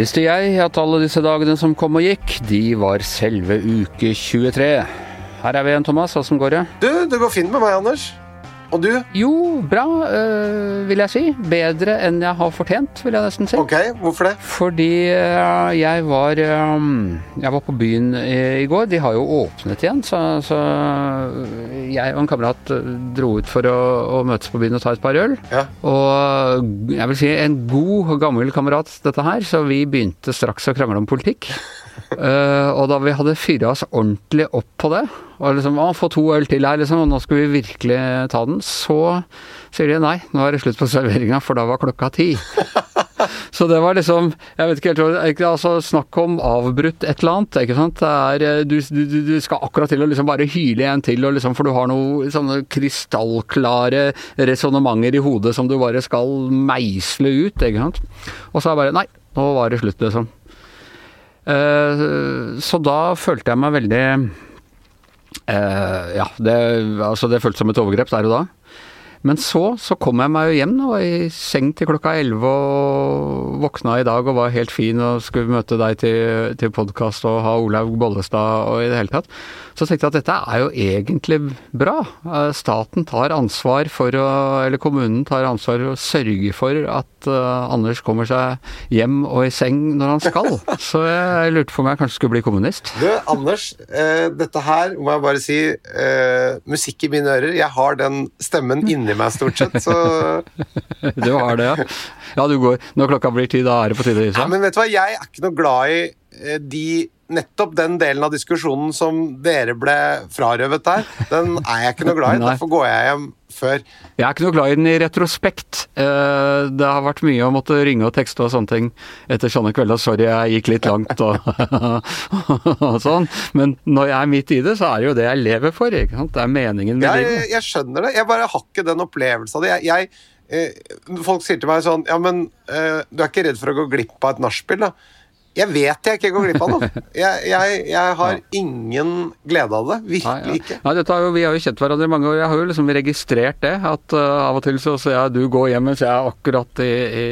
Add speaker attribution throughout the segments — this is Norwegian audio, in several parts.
Speaker 1: visste jeg at alle disse dagene som kom og gikk, de var selve uke 23. Her er vi igjen, Thomas. Åssen går det?
Speaker 2: Du, det går fint med meg, Anders. Og du?
Speaker 1: Jo, bra, øh, vil jeg si. Bedre enn jeg har fortjent, vil jeg nesten si.
Speaker 2: Ok, hvorfor det?
Speaker 1: Fordi øh, jeg var øh, Jeg var på byen i, i går. De har jo åpnet igjen, så, så jeg og en kamerat øh, dro ut for å, å møtes på byen og ta et par øl.
Speaker 2: Ja.
Speaker 1: Og jeg vil si en god, gammel kamerat, dette her, så vi begynte straks å krangle om politikk. uh, og da vi hadde fyra oss ordentlig opp på det, og liksom å, få to øl til her, liksom, og nå skal vi virkelig ta den, så sier de nei, nå er det slutt på serveringa, for da var klokka ti. Så det var liksom Jeg vet ikke helt altså, Snakk om avbrutt et eller annet. ikke sant? Er, eh, du, du, du skal akkurat til å liksom bare hyle en til, liksom, for du har noen sånne krystallklare resonnementer i hodet som du bare skal meisle ut. ikke sant? Og så er det bare Nei, nå var det slutt, liksom. Eh, så da følte jeg meg veldig eh, Ja, det, altså det føltes som et overgrep der og da. Men så, så kom jeg meg jo hjem og var i seng til klokka elleve og våkna i dag og var helt fin og skulle møte deg til, til podkast og ha Olaug Bollestad og i det hele tatt. Så tenkte jeg at dette er jo egentlig bra. Eh, Staten tar ansvar for å, eller kommunen tar ansvar for å sørge for at uh, Anders kommer seg hjem og i seng når han skal. Så jeg lurte på om jeg kanskje skulle bli kommunist.
Speaker 2: Du, Anders, eh, dette her må jeg bare si eh, Musikk i mine ører. Jeg har den stemmen inni meg, stort sett, så
Speaker 1: Du har det, ja? Ja, du går Når klokka blir ti, da er det på tide å gi
Speaker 2: ja,
Speaker 1: seg?
Speaker 2: Men vet du hva, jeg er ikke noe glad i eh, de Nettopp den delen av diskusjonen som dere ble frarøvet der, den er jeg ikke noe glad i. Derfor går jeg hjem før.
Speaker 1: Jeg er ikke noe glad i den i retrospekt. Eh, Det har vært mye å måtte ringe og tekste og sånne ting etter sånne kvelder. Sorry, jeg gikk litt langt og, og sånn. Men når jeg er midt i det, så er det jo det jeg lever for. ikke sant? Det er meningen med
Speaker 2: Jeg,
Speaker 1: livet.
Speaker 2: jeg skjønner det. Jeg bare har ikke den opplevelsen av det. Jeg, jeg, eh, folk sier til meg sånn Ja, men eh, du er ikke redd for å gå glipp av et nachspiel, da? Jeg vet jeg ikke går glipp av noe. Jeg, jeg, jeg har ingen glede av det.
Speaker 1: Nei,
Speaker 2: Virkelig
Speaker 1: ja.
Speaker 2: ikke.
Speaker 1: Nei, dette har jo, vi har jo kjent hverandre i mange år. Jeg har jo liksom registrert det. At uh, av og til så ser jeg du gå hjem mens jeg er akkurat i, i,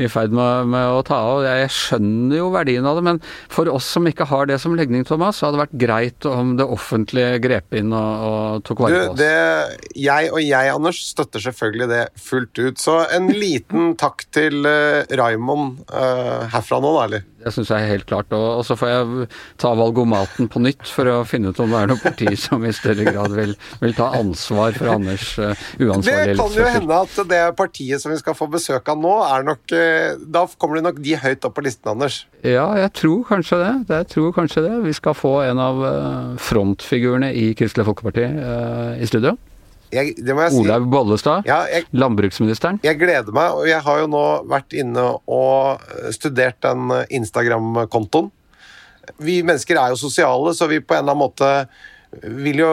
Speaker 1: i ferd med, med å ta av. Jeg, jeg skjønner jo verdien av det, men for oss som ikke har det som legning, Thomas, så hadde det vært greit om det offentlige grep inn og, og tok vare på oss.
Speaker 2: det, jeg og jeg, Anders, støtter selvfølgelig det fullt ut. Så en liten takk til uh, Raymond uh, herfra nå, da, eller?
Speaker 1: Det syns jeg er helt klart. Og, så får jeg ta valgomaten på nytt for å finne ut om det er noe parti som i større grad vil, vil ta ansvar for Anders uh,
Speaker 2: Det kan jo hende at det partiet som vi skal få besøk av nå, er nok eh, Da kommer det nok de høyt opp på listen, Anders.
Speaker 1: Ja, jeg tror kanskje det. Jeg tror kanskje det. Vi skal få en av eh, frontfigurene i Kristelig Folkeparti i studio.
Speaker 2: Jeg, si.
Speaker 1: Olaug Bollestad.
Speaker 2: Ja, jeg,
Speaker 1: Landbruksministeren.
Speaker 2: jeg gleder meg, og jeg har jo nå vært inne og studert den Instagram-kontoen. Vi mennesker er jo sosiale, så vi på en eller annen måte vil jo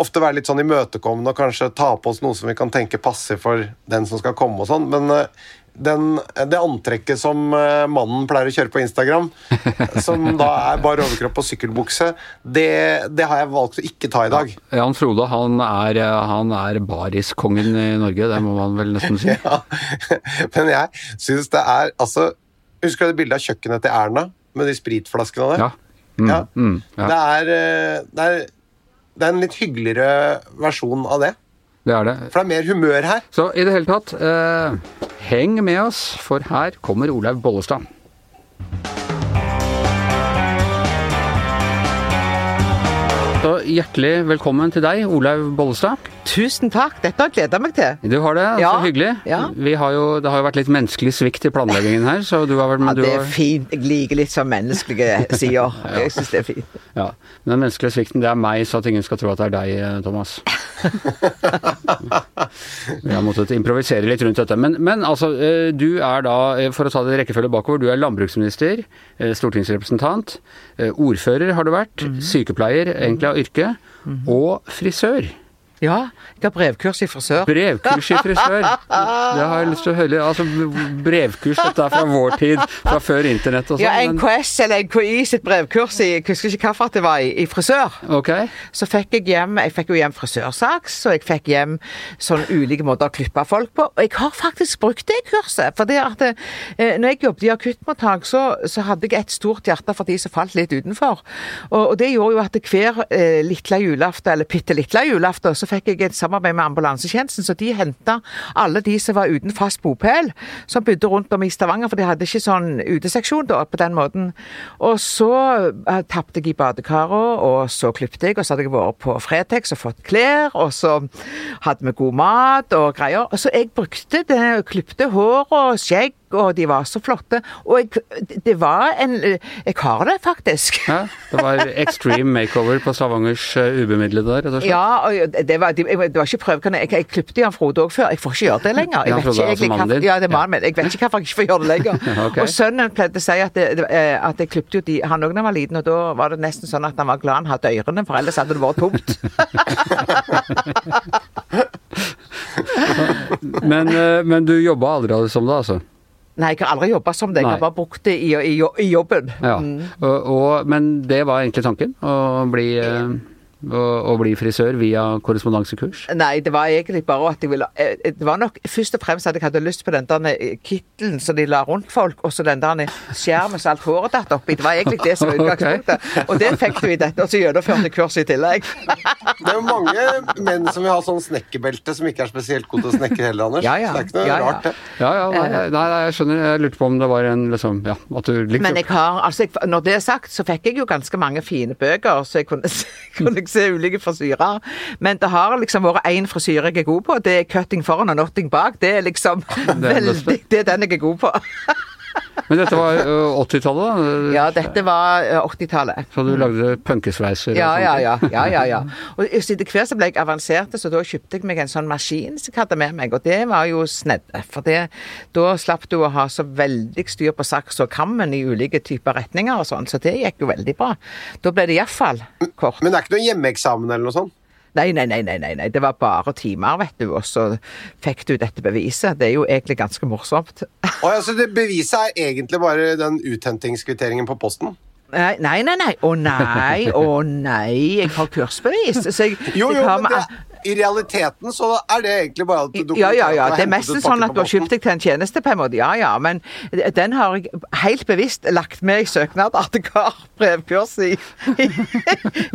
Speaker 2: ofte være litt sånn imøtekommende og kanskje ta på oss noe som vi kan tenke passer for den som skal komme og sånn, men eh, den, det antrekket som eh, mannen pleier å kjøre på Instagram, som da er bar overkropp og sykkelbukse, det, det har jeg valgt å ikke ta i dag.
Speaker 1: Jan Frode han er, eh, han er bariskongen i Norge, det må man vel nesten si.
Speaker 2: Ja, men jeg syns det er altså Husker du det bildet av kjøkkenet til Erna med de spritflaskene der?
Speaker 1: Ja. Mm,
Speaker 2: Ja.
Speaker 1: Mm, ja.
Speaker 2: Det, er, eh, det, er, det er en litt hyggeligere versjon av det.
Speaker 1: Det er det.
Speaker 2: For det er mer humør her.
Speaker 1: Så i det hele tatt, eh, heng med oss, for her kommer Olaug Bollestad. Så hjertelig velkommen til deg, Olaug Bollestad.
Speaker 3: Tusen takk, dette har jeg gleda meg til.
Speaker 1: Du har det, så hyggelig.
Speaker 3: ja.
Speaker 1: Vi har jo, det har jo vært litt menneskelig svikt i planleggingen her, så du har vært med, du
Speaker 3: det er
Speaker 1: har,
Speaker 3: fint. Jeg liker litt sånn menneskelige sider. Jeg syns det er fint.
Speaker 1: ja. Men den menneskelige svikten, det er meg, så at ingen skal tro at det er deg, eh, Thomas. Vi har måttet improvisere litt rundt dette. Men, men altså, eh, du er da, eh, for å ta det i rekkefølge bakover, du er landbruksminister, stortingsrepresentant, ordfører har du vært,
Speaker 3: Mhm.
Speaker 1: sykepleier egentlig av yrke, og frisør.
Speaker 3: Ja, jeg har brevkurs i frisør.
Speaker 1: Brevkurs i frisør. Det har jeg lyst til å høre. Altså, brevkurs, dette er fra vår tid, fra før internett og sånn.
Speaker 3: Ja, NKS eller NKI sitt brevkurs i jeg husker ikke hvilket det var, i, i frisør.
Speaker 1: Okay.
Speaker 3: Så fikk jeg hjem jeg fikk jo hjem frisørsaks, og jeg fikk hjem sånne ulike måter å klippe folk på. Og jeg har faktisk brukt det kurset. For det at eh, når jeg jobbet i akuttmottak, så, så hadde jeg et stort hjerte for de som falt litt utenfor. Og, og det gjorde jo at hver eh, lille julaften, eller bitte lille julaften, så fikk jeg et samarbeid med ambulansetjenesten, så de henta alle de som var uten fast bopel, som bodde rundt om i Stavanger, for de hadde ikke sånn uteseksjon da, på den måten. Og så uh, tappte jeg i badekaret, og så klipte jeg, og så hadde jeg vært på Fretex og fått klær, og så hadde vi god mat og greier. Og så jeg brukte det, klipte hår og skjegg, og de var så flotte. Og jeg, det var en Jeg har det, faktisk.
Speaker 1: Ja, det var extreme makeover på Stavangers uh, ubemidlede der, rett.
Speaker 3: Ja, og det var, det var ikke prøvekanin. Jeg, jeg klippte Jan Frode òg før. Jeg får ikke gjøre det lenger. Jeg vet ikke
Speaker 1: jeg,
Speaker 3: jeg,
Speaker 1: jeg,
Speaker 3: Ja, det er mannen min. Jeg vet ikke hvorfor jeg ikke får gjøre det lenger.
Speaker 1: okay.
Speaker 3: Og sønnen pleide å si at, det, eh, at jeg klippte jo de, han òg da han var liten, og da var det nesten sånn at han var glad han hadde ørene, for ellers hadde det vært tomt.
Speaker 1: Men, uh, men du jobba aldri som det, altså?
Speaker 3: Nei, jeg har aldri jobba som det. Jeg har bare brukt det i, i, i jobben.
Speaker 1: Ja. Og, og, men det var egentlig tanken? Å bli, eh, å, å bli frisør via korrespondansekurs?
Speaker 3: Nei, det var egentlig bare at jeg ville eh, Det var nok først og fremst at jeg hadde lyst på den der eh, kittelen som de la rundt folk, og så den der skjermen som alt håret datt oppi. Det var egentlig det som var utgangspunktet. Og det fikk du i dette, og så gjennomførte jeg kurs i tillegg.
Speaker 2: Det er jo mange menn som vil ha sånn snekkerbelte, som ikke er spesielt gode til å snekre heller, Anders.
Speaker 3: Ja, ja.
Speaker 2: Det er ikke noe
Speaker 3: Ja, ja.
Speaker 2: rart, det.
Speaker 1: Ja, ja, nei, nei, nei, jeg skjønner. Jeg lurte på om det var en liksom Ja, at du likte
Speaker 3: Men jeg har, altså jeg, når det er sagt, så fikk jeg jo ganske mange fine bøker, så jeg kunne, kunne se ulike frisyrer. Men det har liksom vært én frisyre jeg er god på. Det er cutting foran og notting bak. Det er liksom
Speaker 1: det
Speaker 3: veldig. Det er den jeg er god på.
Speaker 1: Men dette var 80-tallet, da?
Speaker 3: Ja, dette var eh, 80-tallet.
Speaker 1: Så du lagde punkesveiser?
Speaker 3: Ja, ja, ja. ja, ja, ja. Og etter hvert så ble jeg avansert, så da kjøpte jeg meg en sånn maskin som jeg hadde med meg, og det var jo snedde. For det, da slapp du å ha så veldig styr på saks og kammen i ulike typer retninger og sånn, så det gikk jo veldig bra. Da ble det iallfall kort.
Speaker 2: Men det er ikke noe hjemmeeksamen eller noe sånt?
Speaker 3: Nei, nei, nei, nei, nei, det var bare timer, vet du, og så fikk du dette beviset. Det er jo egentlig ganske morsomt.
Speaker 2: Og så det Beviset er egentlig bare den uthentingskvitteringen på posten?
Speaker 3: Nei, nei, nei. Å nei, å nei. Jeg har kursbevis. Så jeg,
Speaker 2: Jo,
Speaker 3: jeg
Speaker 2: jo,
Speaker 3: har
Speaker 2: men det, i realiteten så er det egentlig bare at du
Speaker 3: Ja, ja, ja. Det er mest sånn at du har kjøpt deg til en tjeneste, på en måte. Ja, ja. Men den har jeg helt bevisst lagt med i søknad at jeg har brevkurs i, i,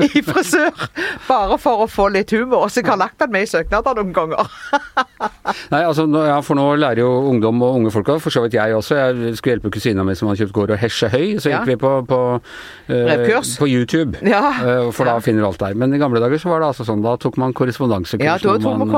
Speaker 3: i frisør. Bare for å få litt humor. Så jeg har lagt den med i søknader noen ganger.
Speaker 1: Nei, altså, ja, for nå lærer jo ungdom og unge folk, for så vidt jeg også, jeg skulle hjelpe kusina mi som hadde kjøpt gård og hesje høy, så
Speaker 3: Ja.
Speaker 1: gikk vi på, på, uh,
Speaker 3: Brevkurs.
Speaker 1: på YouTube,
Speaker 3: Ja.
Speaker 1: Uh, for da finner du alt der. Men i gamle dager så var det altså sånn, da tok man korrespondansekurs.
Speaker 3: Ja, da tok vi
Speaker 1: man,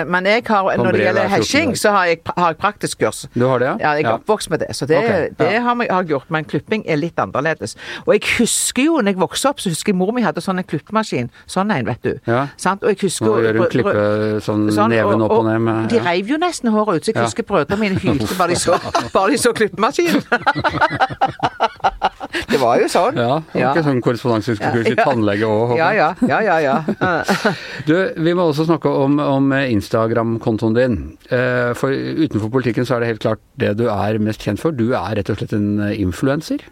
Speaker 1: eh.
Speaker 3: Men jeg har, når det gjelder
Speaker 1: hver 14
Speaker 3: hesjing, så har jeg, har jeg praktisk kurs.
Speaker 1: Du har det, ja?
Speaker 3: Ja, jeg er
Speaker 1: Ja.
Speaker 3: oppvokst med det, så det,
Speaker 1: okay.
Speaker 3: det har jeg har jeg gjort. Men klipping er litt annerledes. Og jeg husker jo, når jeg vokste opp, så husker jeg mor mi hadde sånn en klippemaskin. Sånn en, vet du.
Speaker 1: Ja.
Speaker 3: Sant? Og jeg husker
Speaker 1: Nå gjør hun klippe sånn,
Speaker 3: Sånn,
Speaker 1: neven opp og ned med
Speaker 3: De reiv jo nesten håret ut, så jeg husker brødrene mine hylte bare de så, bare de så klippemaskinen. det var jo sånn.
Speaker 1: Ja, det var ikke sånn korrespondansekurs i tannlege òg,
Speaker 3: Ja, ja, ja, ja, ja.
Speaker 1: Du, vi må også snakke om, om Instagram-kontoen din. Eh, For utenfor politikken så er det helt klart det du er mest kjent for. Du er rett og slett en influenser.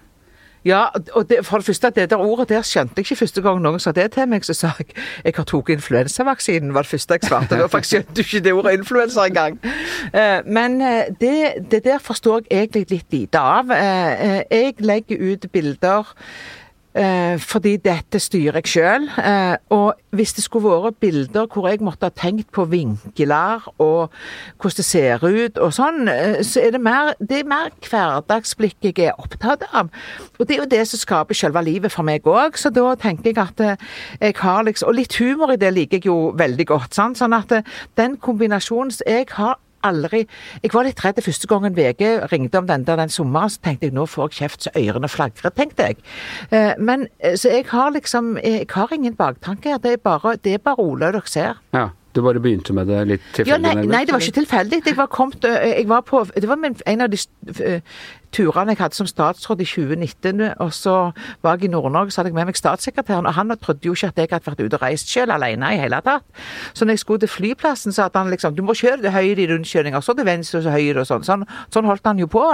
Speaker 3: Ja, og det, for det første, det der ordet der skjønte jeg ikke første gang noen sa det til meg. Så sa jeg jeg har tatt influensavaksinen, var det første jeg svarte. For jeg skjønte du ikke det ordet influensa engang. Eh, Men eh, det, det der forstår jeg egentlig litt lite av. Eh, Jeg legger ut bilder fordi dette styrer jeg sjøl. Eh, og hvis det skulle vært bilder hvor jeg måtte ha tenkt på vinkler og hvordan det ser ut og sånn, eh, så er det mer, er mer hverdagsblikk jeg er opptatt av. Og det er jo det som skaper selve livet for meg òg, så da tenker jeg at eh, jeg har liksom Og litt humor i det liker jeg jo veldig godt. Sant? Sånn at eh, den kombinasjonen som Jeg har aldri Jeg var litt redd første gangen VG ringte om den der den sommeren, så tenkte jeg nå får jeg kjeft så ørene flagrer, tenkte jeg. Eh, Men eh, så jeg har liksom Jeg har ingen baktanke her. Det er bare, det er bare Ole dere ser.
Speaker 1: Ja, du bare begynte med det litt tilfeldig?
Speaker 3: Ja, nei, nei, det var ikke tilfeldig. Jeg var kommet øh, Jeg var på Det var en av de turene jeg hadde som statsråd i 2019, og så var jeg i Nord-Norge, så hadde jeg med meg statssekretæren, og han trodde jo ikke at jeg hadde vært ute og reist selv alene i hele tatt. Så når jeg skulle til flyplassen, så hadde han liksom Du må kjøre til høyre i rundkjøringa, så til venstre og så høyre og sånn. sånn. Sånn holdt han jo på.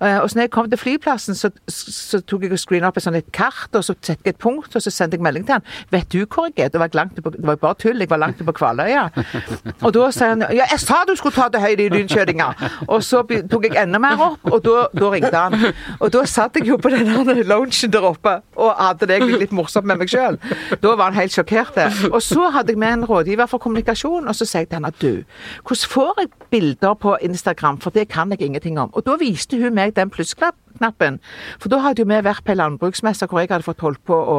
Speaker 3: Eh, og så når jeg kom til flyplassen, så, så tok jeg og screena opp et sånt et kart, og så satte jeg et punkt, og så sendte jeg melding til han. Vet du hvor jeg er? Det var, langt, det var bare tull, jeg var langt på Kvaløya. Og da sier han ja, jeg sa du skulle ta til høyre i rundkjøringa. Og så tok jeg enda mer opp, og da, da ringte han. Og da satt jeg jo på den loungen der oppe og hadde det egentlig litt morsomt med meg sjøl. Da var han helt sjokkert. Og så hadde jeg med en rådgiver for kommunikasjon, og så sa jeg til henne at du, hvordan får jeg bilder på Instagram, for det kan jeg ingenting om. Og da viste hun meg den plussknappen. For da hadde jo vi vært på ei landbruksmesse hvor jeg hadde fått holdt på å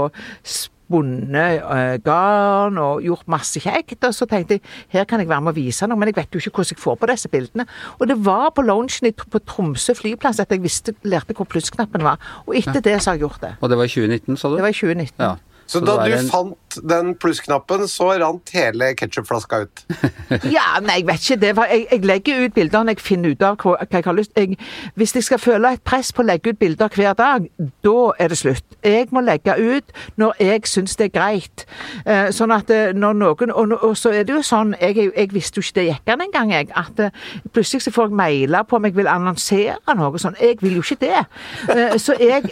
Speaker 3: spunnet eh, garn og gjort masse kjekt. Og så tenkte jeg her kan jeg være med å vise noe, men jeg vet jo ikke hvordan jeg får på disse bildene. Og det var på loungen på Tromsø flyplass at jeg visste, lærte hvor plussknappen var. Og etter ja. det så har jeg gjort det.
Speaker 1: Og det var i 2019, sa du?
Speaker 3: Det var i 2019. Ja.
Speaker 2: Så, så da du en... fant den plussknappen, så rant hele ketsjupflaska ut?
Speaker 3: ja, nei, jeg vet ikke. Var, jeg, jeg, legger ut bilder når jeg finner ut av hva, jeg har lyst jeg, Hvis jeg skal føle et press på å legge ut bilder hver dag, da er det slutt. Jeg må legge ut når jeg syns det er greit. Eh, sånn at eh, når noen Og, og så er det jo sånn Jeg, jeg visste jo ikke det gikk an engang, jeg. At eh, plutselig så får jeg mailer på om jeg vil annonsere noe sånn. Jeg vil jo ikke det. Så jeg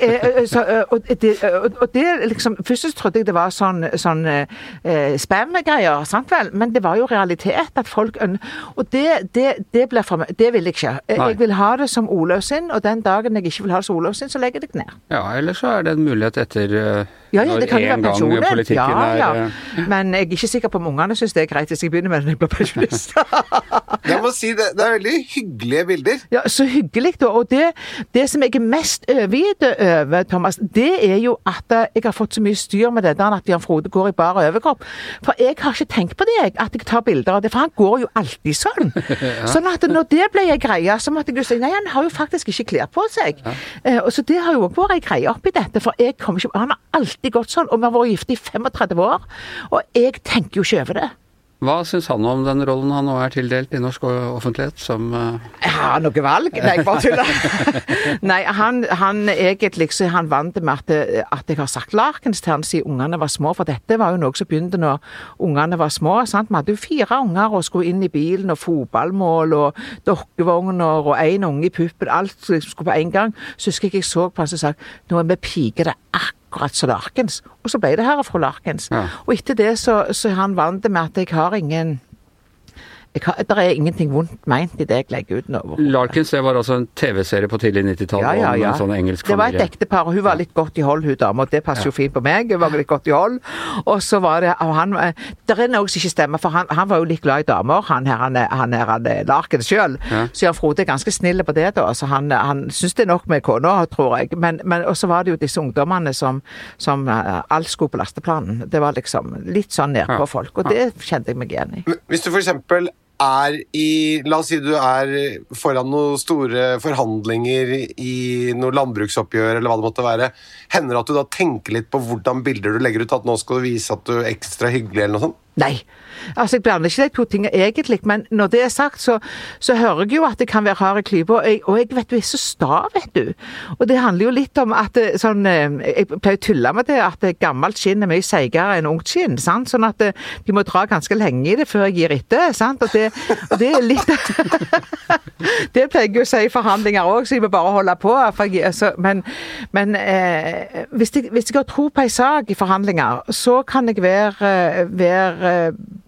Speaker 3: så, og, det, og, det liksom Først trodde jeg det var sånn, sånn eh, spam-greier, sant vel? Men det var jo realitet at folk Og det, det, det blir for meg Det vil jeg ikke. Jeg, jeg vil ha det som Olav sin, og den dagen jeg ikke vil ha det som Olav sin, så legger jeg det ned.
Speaker 1: Ja, eller så er det en mulighet etter uh,
Speaker 3: ja, ja, det kan jo være pensjonen. Ja, ja. Uh, Men jeg er ikke sikker på om ungene syns det er greit hvis jeg begynner med det når jeg blir pensjonist.
Speaker 2: jeg må si det, det er veldig hyggelige bilder.
Speaker 3: Ja, så hyggelig, da. Og det, det som jeg er mest overgitt over, Thomas, det er jo at jeg har fått så mye styr med det der at Jan Frode går i bar overkropp. For jeg har ikke tenkt på det, jeg, at jeg tar bilder av det. For han går jo alltid sånn. ja. Sånn at når det ble ei greie, så måtte jeg jo si nei, han har jo faktisk ikke klær på seg. Ja. Uh, så det har jo òg vært ei greie oppi dette. For jeg kommer ikke Han har alltid gått sånn, og vi har vært gift i 35 år. Og jeg tenker jo ikke over det.
Speaker 1: Hva syns han om den rollen han nå er tildelt i norsk offentlighet som uh...
Speaker 3: Ja, noe valg? Nei, jeg bare tuller. Nei, han, han egentlig så er han vant med at, at jeg har sagt Larkens til han siden ungene var små. For dette var jo noe som begynte når ungene var små. sant? Vi hadde jo fire unger og skulle inn i bilen, og fotballmål og dokkevogner og én unge i puppen. Alt skulle på en gang. Så husker jeg jeg så på han som sa nå er vi piker det akkurat akkurat som Larkens. Og så ble det her fra Larkens. Ja. Og etter det så, så han vant det med at jeg har ingen det er ingenting vondt meint i det jeg legger ut nå.
Speaker 1: Larkins det var altså en TV-serie på tidlig 90-tall ja, ja, ja. om en sånn engelsk
Speaker 3: familie? Det var et ektepar, og hun var litt godt i hold, hun dama. Det passer jo fint på meg. Hun var litt godt i hold. Og så var det og han, Det er noe som ikke stemmer, for han, han, var jo litt glad i damer, han her, han, han her, han Larkins sjøl. Så Jan Frode er ganske snill på det, da. Så han, han syns det er nok med kona, tror jeg. Men, men og så var det jo disse ungdommene som, som uh, alt skulle på lasteplanen. Det var liksom litt sånn nedpå folk, og det kjente jeg meg igjen i.
Speaker 2: Hvis du for eksempel er i La oss si du er foran noen store forhandlinger i noe landbruksoppgjør, eller hva det måtte være. Hender det at du da tenker litt på hvordan bilder du legger ut? At nå skal du vise at du er ekstra hyggelig, eller noe sånt?
Speaker 3: Nei. Altså, Jeg blander ikke de to tingene egentlig, men når det er sagt, så, så hører jeg jo at det kan være hard i klypa. Og, og, jeg vet du er så sta, vet du. Og det handler jo litt om at eh, sånn eh, Jeg pleier å tulle med det at gammelt skinn er mye seigere enn ungt skinn. sant? Sånn at eh, de må dra ganske lenge i det før jeg gir etter. sant? Og det, og det er litt Det pleier jeg å si i forhandlinger òg, så jeg må bare holde på. Jeg, altså, men, men eh, hvis, jeg, hvis, jeg, har tro på en sak i forhandlinger, så kan jeg være, være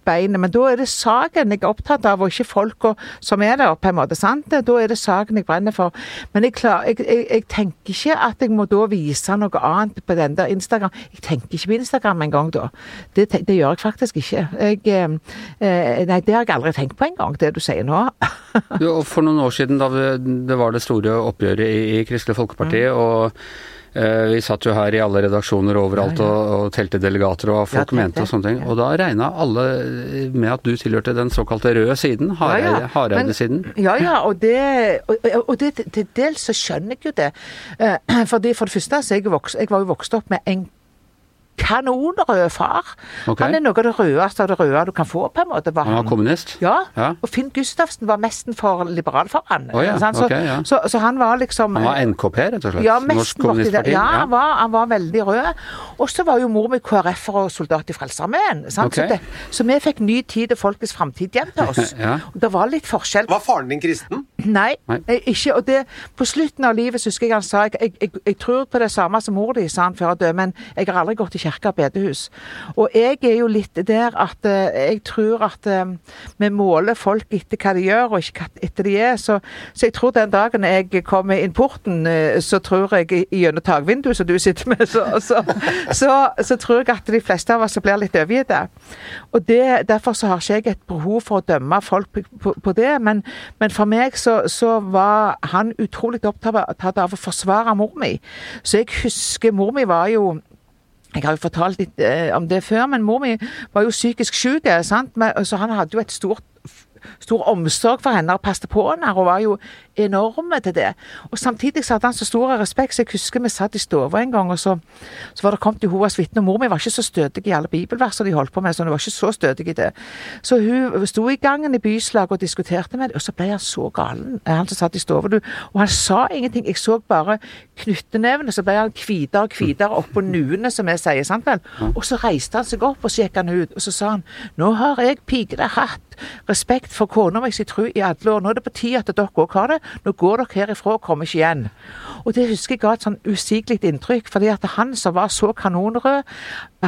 Speaker 3: beinet. Men da er det saken jeg er opptatt av, og ikke folka som er der, på en måte. sant? Da er det saken jeg brenner for. Men jeg, klar, jeg, jeg, jeg, tenker ikke at jeg må da vise noe annet på den der Instagram. Jeg tenker ikke på Instagram engang da. Det, det, gjør jeg faktisk ikke. Jeg, eh, eh, nei, det har jeg aldri tenkt på engang, det du sier nå.
Speaker 1: du, for noen år siden, da det var det store oppgjøret i, i Kristelig Folkeparti, mm. og vi satt jo her i alle redaksjoner overalt ja, ja. Og, og, telte delegater og hva folk ja, mente og sånne ting. Og da regna alle med at du tilhørte den såkalte røde siden, Hareide-siden.
Speaker 3: Ja ja, og det, og, og det til dels så skjønner jeg jo det. Eh, fordi For det første så jeg, vokst, jeg var jo vokst opp med en kanonrød far.
Speaker 1: Okay.
Speaker 3: Han er noe av det rødeste av det røde du kan få, på en måte. Var
Speaker 1: Han var kommunist?
Speaker 3: Ja.
Speaker 1: Ja.
Speaker 3: Og Finn Gustavsen var mesten for liberal for han.
Speaker 1: Å ja,
Speaker 3: så,
Speaker 1: ok, ja.
Speaker 3: så, så han var liksom
Speaker 1: Han var NKP, rett og slett?
Speaker 3: ja,
Speaker 1: Norsk. Kommunistparti?
Speaker 3: Ja, han var, han var veldig rød. Og så var jo mor mi KrF-er og soldat i Frelsesarmeen. sant? Så, så vi fikk ny tid og folkets framtid hjem til oss.
Speaker 1: Ja.
Speaker 3: Det var litt forskjell.
Speaker 2: Var faren din kristen?
Speaker 3: Nei,
Speaker 1: Nei.
Speaker 3: eh, ikke. Og det, på slutten av livet så husker jeg han sa jeg, jeg, jeg, jeg tror på det samme som mor di, sa han før han døde, men jeg har aldri gått i kirke og bedehus. Og jeg er jo litt der at eh, jeg tror at eh, vi måler folk etter hva de gjør, og ikke etter de er. Så, så jeg tror den dagen jeg kommer inn porten, eh, så tror jeg gjennom takvinduet som du sitter med, så, så, så, tror jeg at de fleste av oss blir litt overgitte. Og det, derfor så har ikke jeg et behov for å dømme folk på, på, på det, men, men for meg så var han utrolig opptatt av å forsvare mor mi. Så jeg husker mor mi var jo jeg har jo fortalt litt eh, om det før, men mor mi var jo psykisk syk, sant? Men- så han hadde jo et stort stor omsorg for henne og passet på henne og var jo enorme til det. Og Samtidig så hadde han så stor respekt, så jeg husker vi satt i stua en gang, og så, så var det kommet Jehovas vitne. Mor mi var ikke så stødig i alle bibelversene de holdt på med, så hun var ikke så stødig i det. Så hun sto i gangen i byslaget og diskuterte med dem, og så ble han så galen, han som satt i stua. Og han sa ingenting, jeg så bare knyttenevene, så ble han hvitere og hvitere oppå nuene, som vi sier, sant vel. Og så reiste han seg opp, og så gikk han ut, og så sa han nå har jeg pikene hatt respekt for kona mi jeg tror, i alle år, nå er det på tide at dere òg har det, nå går dere herifra og kommer ikke igjen. Og det husker jeg ga et sånn usigelig inntrykk, fordi at han som var så kanonrød,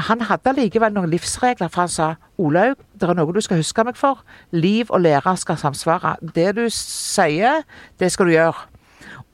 Speaker 3: han hadde allikevel noen livsregler, for han sa Olaug, det er noe du skal huske meg for, liv og lære skal samsvare. Det du sier, det skal du gjøre.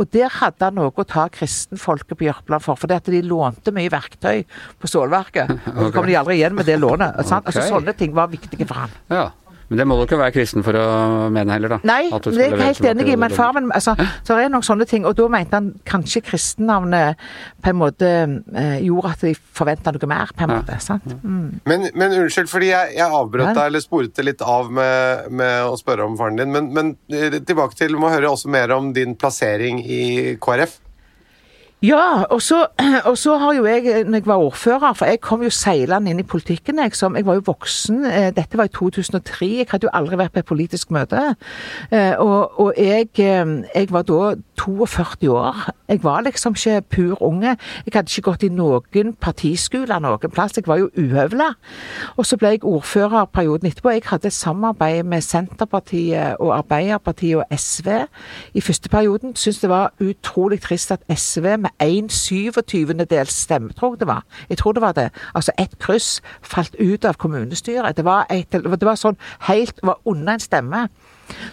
Speaker 3: Og der hadde han noe å ta kristenfolket på Jørpeland for, at de lånte mye verktøy på stålverket. Og så kom de aldri igjen med det lånet. sant? Altså, sånne ting var viktige for han.
Speaker 1: Ja. Men det må du ikke være kristen for å mene heller, da?
Speaker 3: Nei, det er jeg helt enig i, men far min altså, Så det er noen sånne ting. Og da mente han kanskje kristennavnet på en måte eh, gjorde at de forventa noe mer, på en
Speaker 1: Ja.
Speaker 3: måte. sant? Mm.
Speaker 2: Men, men unnskyld, fordi jeg, jeg avbrøt deg eller sporet det litt av med, med å spørre om faren din. Men, men eh, tilbake til, må høre også mer om din plassering i KrF.
Speaker 3: Ja, og så, og så har jo jeg, når jeg var ordfører, for jeg kom jo seilende inn i politikken, jeg, som, jeg var jo voksen, eh, dette var i 2003, jeg hadde jo aldri vært på et politisk møte, Eh, og, og jeg, eh, jeg var da 42 år, jeg var liksom ikke pur unge, jeg hadde ikke gått i noen partiskoler noen plass, jeg var jo uhøvla, og så ble jeg ordfører perioden etterpå, jeg hadde samarbeid med Senterpartiet og Arbeiderpartiet og SV i første perioden, synes det var utrolig trist at SV med en 27. dels stemme, tror jeg det var. Jeg tror det var det. Altså ett kryss falt ut av kommunestyret. Det var, et, det var sånn helt, var under en stemme.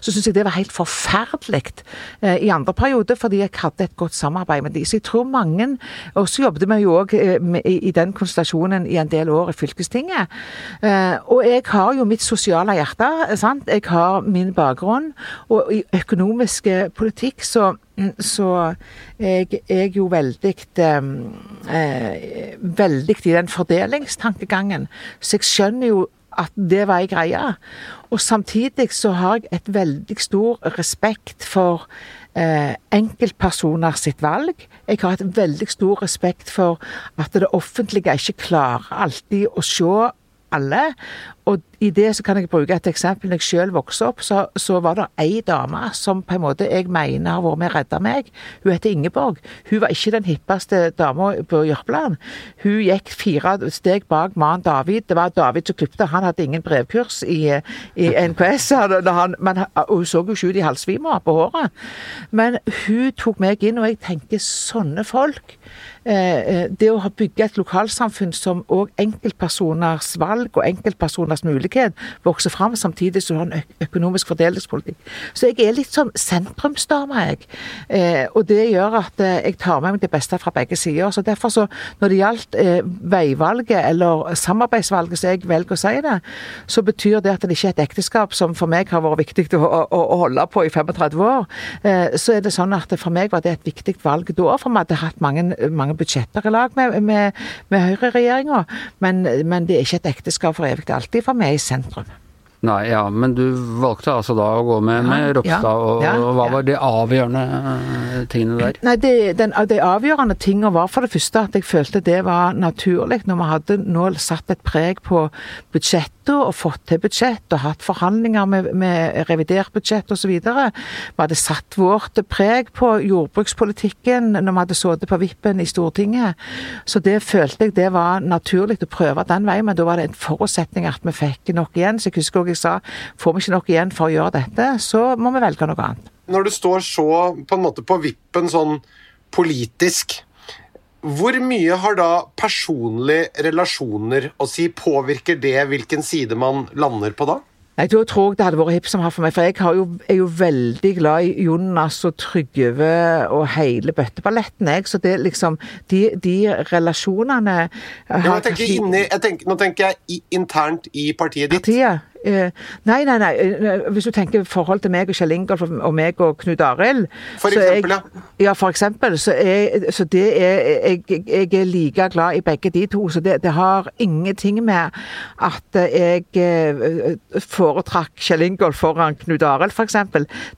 Speaker 3: Så syns jeg det var helt forferdelig eh, i andre periode, fordi jeg hadde et godt samarbeid med de. Så jeg tror mange Og så jobbet vi jo òg eh, i, den konstellasjonen i en del år i fylkestinget. Eh, og jeg har jo mitt sosiale hjerte, sant. Jeg har min bakgrunn. Og i økonomisk politikk så så jeg er jo veldig eh, Veldig i den fordelingstankegangen. Så jeg skjønner jo at det var ei greie. Og samtidig så har jeg et veldig stor respekt for eh, enkeltpersoner sitt valg. Jeg har et veldig stor respekt for at det offentlige ikke klarer alltid å se alle. Og i det så kan jeg bruke et eksempel. Når jeg selv vokste opp, så, så var det ei dame som på en måte jeg mener har vært med og redda meg. Hun heter Ingeborg. Hun var ikke den hippeste dama på Jørpeland. Hun gikk fire steg bak mannen David. Det var David som klipte. Han hadde ingen brevkurs i, i NKS. Han- men hun så jo ikke ut i halvsvima på håret. Men hun tok meg inn, og jeg tenker sånne folk eh, eh, Det å bygge et lokalsamfunn som òg enkeltpersoners valg og enkeltpersoners mulighet vokser fram, samtidig som du har en økonomisk fordelingspolitikk. Så jeg er litt sånn sentrumsdame, jeg. Eh, og det gjør at eh, jeg tar med meg det beste fra begge sider. Så derfor så, når det gjaldt eh, veivalget, eller samarbeidsvalget, som jeg velger å si det, så betyr det at det ikke er et ekteskap som for meg har vært viktig å, å, å holde på i 35 år. Eh, så er det sånn at for meg var det et viktig valg da, for vi hadde hatt mange, mange budsjetter i lag med, med, med høyreregjeringa. Men, men det er ikke et ekteskap for evig alltid, for er i sentrum.
Speaker 1: Nei, ja, men du valgte altså da å gå med, med Ropstad, og,
Speaker 3: ja,
Speaker 1: og hva var de avgjørende eh, tingene der?
Speaker 3: Nei, det, den, De avgjørende tingene var for det første at jeg følte det var naturlig når vi hadde nå satt et preg på budsjettet og fått til budsjett og hatt forhandlinger med, med revidert budsjett osv. Vi hadde satt vårt preg på jordbrukspolitikken når vi hadde sittet på vippen i Stortinget. Så det følte jeg det var naturlig å prøve den veien, men da var det en forutsetning at vi fikk nok igjen. Så jeg husker også jeg sa får vi ikke nok igjen for å gjøre dette, så må vi velge noe annet.
Speaker 2: Når du står så på en måte på vippen sånn politisk, hvor mye har da personlige relasjoner å si? Påvirker det hvilken side man lander på da?
Speaker 3: Nei, Da tror jeg det hadde vært hipp som happ for meg, for jeg jo, er jo veldig glad i Jonas og Trygve og hele bøtteballetten, jeg. Så det liksom De, de relasjonene
Speaker 2: ja, jeg tenker inni, jeg tenker, Nå tenker jeg i, internt i partiet ditt.
Speaker 3: Partiet? Eh, nei, nei, nei. Eh, hvis du tenker forhold til meg og Kjell Ingolf og meg og Knut Arild
Speaker 2: For eksempel,
Speaker 3: jeg, ja. For eksempel. Så, jeg, så det er jeg, jeg, er like glad i begge de to. Så det, det har ingenting med at jeg eh, foretrakk Kjell Ingolf foran Knut Arild, f.eks.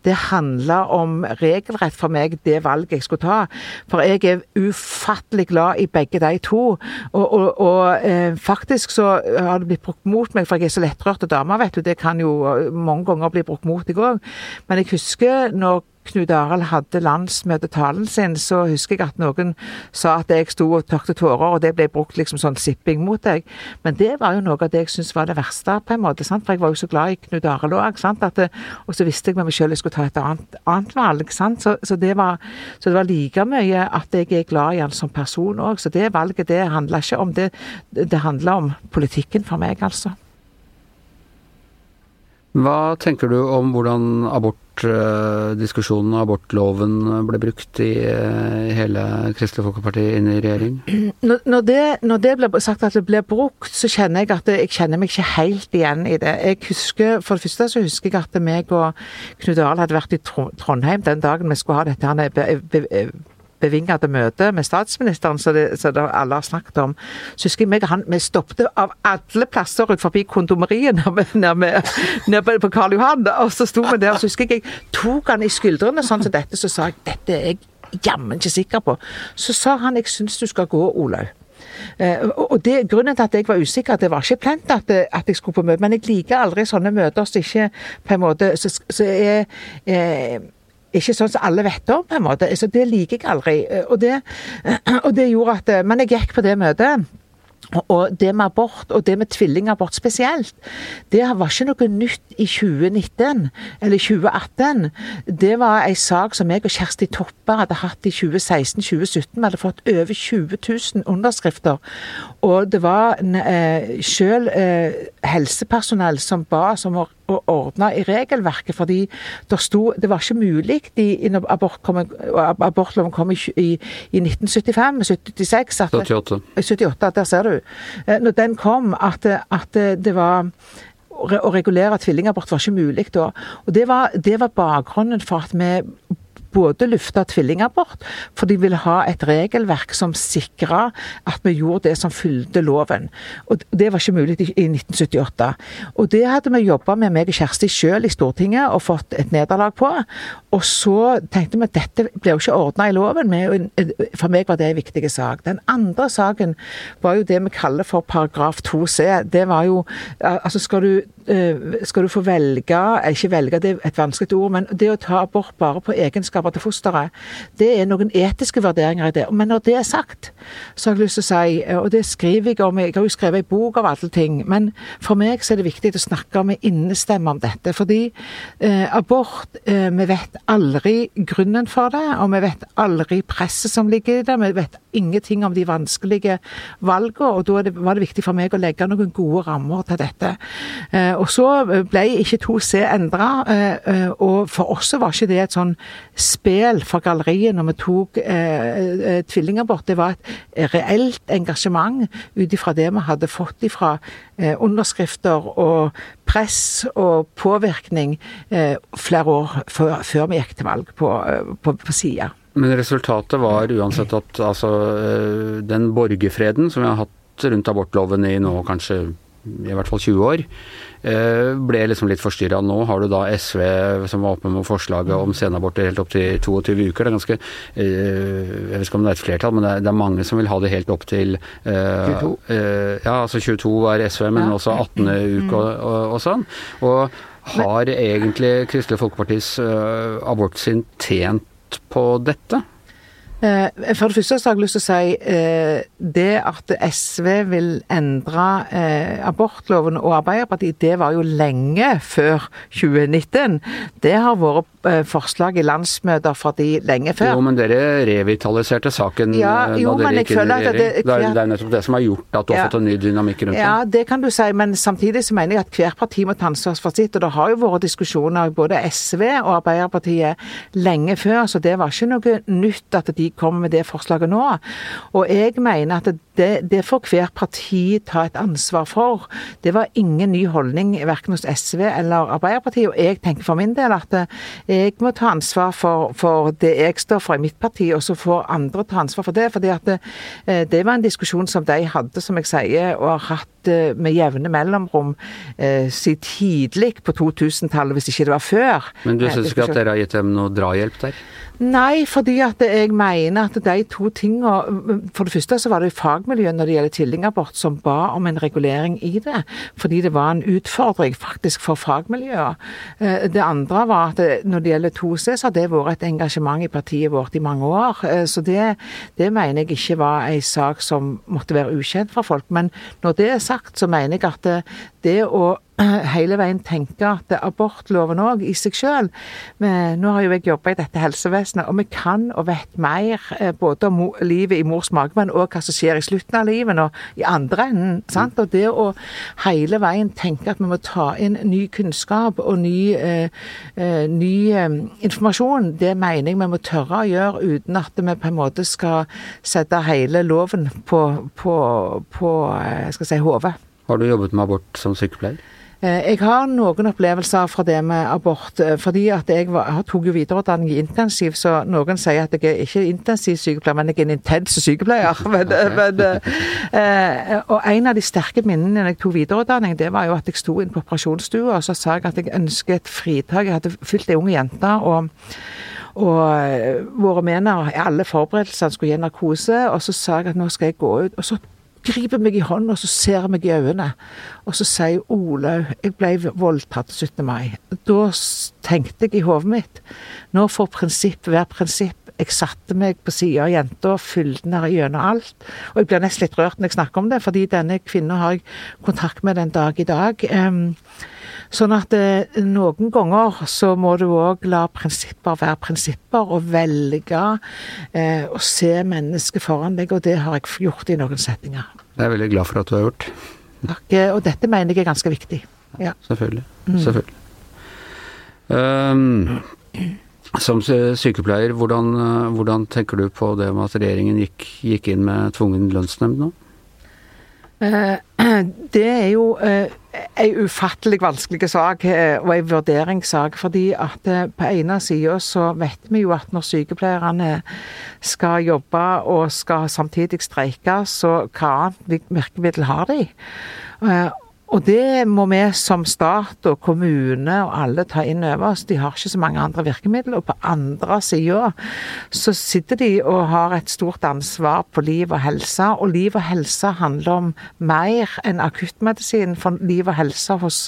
Speaker 3: Det handler om regelrett for meg, det valget jeg skulle ta. For jeg er ufattelig glad i begge de to. Og, og, og eh, faktisk så har det blitt brukt mot meg, for jeg er så lettrørt og dame, vet du. Det kan jo mange ganger bli brukt mot deg òg. Men jeg husker når Knut Arild hadde landsmøtetalen sin, så husker jeg at noen sa at jeg sto og tørkte tårer, og det ble brukt liksom sånn sipping mot deg. Men det var jo noe av det jeg syntes var det verste, på en måte. Sant? For jeg var jo så glad i Knut Arild òg. Og så visste jeg med meg sjøl jeg skulle ta et annet, annet valg. Sant? Så, så, det var, så, det var, like mye at jeg er glad i han som person òg. Så det valget, det handla ikke om det. Det handla om politikken for meg, altså.
Speaker 1: Hva tenker du om hvordan abortdiskusjonen og abortloven ble brukt i hele Kristelig Folkeparti inne i regjering?
Speaker 3: Når det, når det ble sagt at det ble brukt, så kjenner jeg at jeg kjenner meg ikke helt igjen i det. Jeg husker, For det første så husker jeg at meg og Knut Arild hadde vært i Trondheim den dagen vi skulle ha dette her bevingede møte med statsministeren som alle har snakket om. Så husker jeg meg han, vi stoppet av alle plasser ut forbi kondomeriet nede på Karl Johan. Og så sto vi der, og så husker jeg jeg tok han i skuldrene sånn som dette, så sa jeg dette er jeg jammen ikke sikker på. Så sa han jeg syns du skal gå, Olaug. Uh, og det, Grunnen til at jeg var usikker, det var ikke plent at, at jeg skulle på møte, men jeg liker aldri sånne møter som ikke på en måte så, så er eh, ikke sånn som alle vet om, på en måte. Så det liker jeg aldri. Og det, og det gjorde at Men jeg gikk på det møtet. Og det med abort, og det med tvillingabort spesielt, det var ikke noe nytt i 2019 eller 2018. Det var en sak som jeg og Kjersti Toppe hadde hatt i 2016-2017. Vi hadde fått over 20 000 underskrifter. Og det var eh, selv eh, helsepersonell som ba oss om å å ordne i regelverket, fordi det sto Det var ikke mulig de, når abort kom, abortloven kom i, i, i 1975, 76 at,
Speaker 1: 78.
Speaker 3: 78, der ser du. Når den kom, at, at det var å regulere tvillingabort var ikke mulig da. Og det var, det var bakgrunnen for at vi både lufta tvillingabort, for de ville ha et regelverk som sikra at vi gjorde det som fulgte loven. Og Det var ikke mulig i 1978. Og det hadde vi jobba med, meg og Kjersti sjøl i Stortinget, og fått et nederlag på. Og så tenkte vi at dette ble jo ikke ordna i loven. For meg var det en viktig sak. Den andre saken var jo det vi kaller for paragraf 2c. Det var jo Altså, skal du, skal du få velge Ikke velge, det er et vanskelig ord, men det å ta abort bare på egenskap egenskaper til fosteret. Det er noen etiske vurderinger i det. Men når det er sagt, så har jeg lyst til å si, og det skriver jeg om, jeg har jo skrevet en bok av alle ting, men for meg så er det viktig å snakke med innestemme om dette. Fordi eh, abort eh, Vi vet aldri grunnen for det, og vi vet aldri presset som ligger i det. Vi vet ingenting om de vanskelige valgene, og da det, var det viktig for meg å legge noen gode rammer til dette. Eh, og så ble ikke 2C endra, eh, eh, og for oss var ikke det et sånn spel for galleriet når vi tok eh, eh, tvillingabort. Det var et reelt engasjement ut ifra det vi hadde fått ifra eh, underskrifter og press og påvirkning eh, flere år før, før, vi gikk til valg på, eh, på, på sida.
Speaker 1: Men resultatet var uansett at altså, eh, den borgerfreden som vi har hatt rundt abortloven i nå kanskje i hvert fall 20 år. Eh, ble liksom litt forstyrra. Nå har du da SV som var oppe med forslaget om senaborter helt opp til 22 uker. Det er ganske eh, Jeg vet ikke om det er et flertall, men det er, mange som vil ha det helt opp til
Speaker 3: 22.
Speaker 1: ja, altså 22 er SV, men også 18. uke og, og, og sånn. Og har egentlig Kristelig Folkepartis abortsyn tjent på dette?
Speaker 3: Eh, For det første så har jeg lyst til å si eh, det at SV vil endre eh, abortloven og Arbeiderpartiet, det var jo lenge før 2019. Det har vært forslag i landsmøter for de lenge før.
Speaker 1: Jo, men dere revitaliserte saken
Speaker 3: Ja, jo,
Speaker 1: da dere gikk inn i regjering.
Speaker 3: det-
Speaker 1: er, det er nettopp det som har gjort at du har
Speaker 3: Ja.
Speaker 1: fått en ny dynamikk rundt det.
Speaker 3: Ja,
Speaker 1: det.
Speaker 3: det kan du si, men samtidig så mener jeg at hvert parti må ta ansvar for sitt. Og det har jo vært diskusjoner i både SV og Arbeiderpartiet lenge før, så det var ikke noe nytt at de kom med det forslaget nå. Og jeg mener at det, det får hvert parti ta et ansvar for. Det var ingen ny holdning verken hos SV eller Arbeiderpartiet. Og jeg tenker for min del at jeg må ta ansvar for, for det jeg står for i mitt parti, og så får andre ta ansvar for det. fordi at det, eh, det var en diskusjon som de hadde, som jeg sier, og har hatt eh, med jevne mellomrom eh, siden tidlig på 2000-tallet, hvis ikke det var før.
Speaker 1: Men du
Speaker 3: Eh,
Speaker 1: syns ikke at dere har gitt dem noe drahjelp der?
Speaker 3: Nei, fordi at jeg mener at de to tingene For det første så var det fagmiljøet når det gjelder tvillingabort som ba om en regulering i det. Fordi det var en utfordring faktisk for fagmiljøet. Eh, Det andre var at når det gjelder 2C, så har det vært et engasjement i partiet vårt i mange år. Eh, Så det, det mener jeg ikke var en sak som måtte være ukjent for folk. Men når det er sagt, så mener jeg at det, det å hele veien tenke at abortloven òg i seg sjøl Nå har jo jeg jobba i dette helsevesenet, og vi kan og vet mer eh, både om livet i mors mage, men òg hva som skjer i slutten av livet og i andre enden. sant? Og det å hele veien tenke at vi må ta inn ny kunnskap og ny, eh, eh, ny eh, informasjon, det mener jeg vi må tørre å gjøre uten at vi på en måte skal sette hele loven på, på, på eh, skal jeg si, hodet.
Speaker 1: Har du jobbet med abort som sykepleier?
Speaker 3: Eh, Jeg har noen opplevelser fra det med abort, eh, fordi at jeg tok jo videreutdanning i intensiv, så noen sier at jeg er ikke intensivsykepleier, men jeg er en intens sykepleier. Men, eh, men, og en av de sterke minnene når jeg tok videreutdanning, det var jo at jeg sto inne på operasjonsstua, og så sa jeg at jeg ønsket et fritak. Jeg hadde fylt ei ung jente. og og våre mener alle forberedelsene skulle gi narkose, og så sa jeg at nå skal jeg gå ut. Og så griper meg i hånden, og så ser meg i øynene. Og så sier Olaug jeg ble voldtatt 17. mai. Da tenkte jeg i hodet mitt nå får prinsipp være prinsipp. Jeg satte meg på sida av jenta, fylte henne gjennom alt. Og jeg blir nesten litt rørt når jeg snakker om det, fordi denne kvinnen har jeg kontakt med den dag i dag. Em, Sånn at eh, noen ganger så må du òg la prinsipper være prinsipper, og velge eh, å se mennesket foran deg, og det har jeg gjort i noen settinger.
Speaker 1: Det er jeg veldig glad for at du har gjort.
Speaker 3: Takk. Eh, Og dette mener jeg er ganske viktig. Ja.
Speaker 1: Selvfølgelig.
Speaker 3: Mm.
Speaker 1: Selvfølgelig. Um, som sykepleier, hvordan, eh, hvordan tenker du på det med at regjeringen gikk, gikk inn med tvungen lønnsnemnd nå?
Speaker 3: Eh, Det er jo eh, en ufattelig vanskelig sak eh, og en vurderingssak. Fordi at eh, på ene sida så vet vi jo at når sykepleierne skal jobbe og skal samtidig streike, så hva annet virkemiddel har de? Og det må vi som stat og kommune og alle ta inn over oss. De har ikke så mange andre virkemidler. Og på andre sida så sitter de og har et stort ansvar på liv og helse. Og liv og helse handler om mer enn akuttmedisin. For liv og helse hos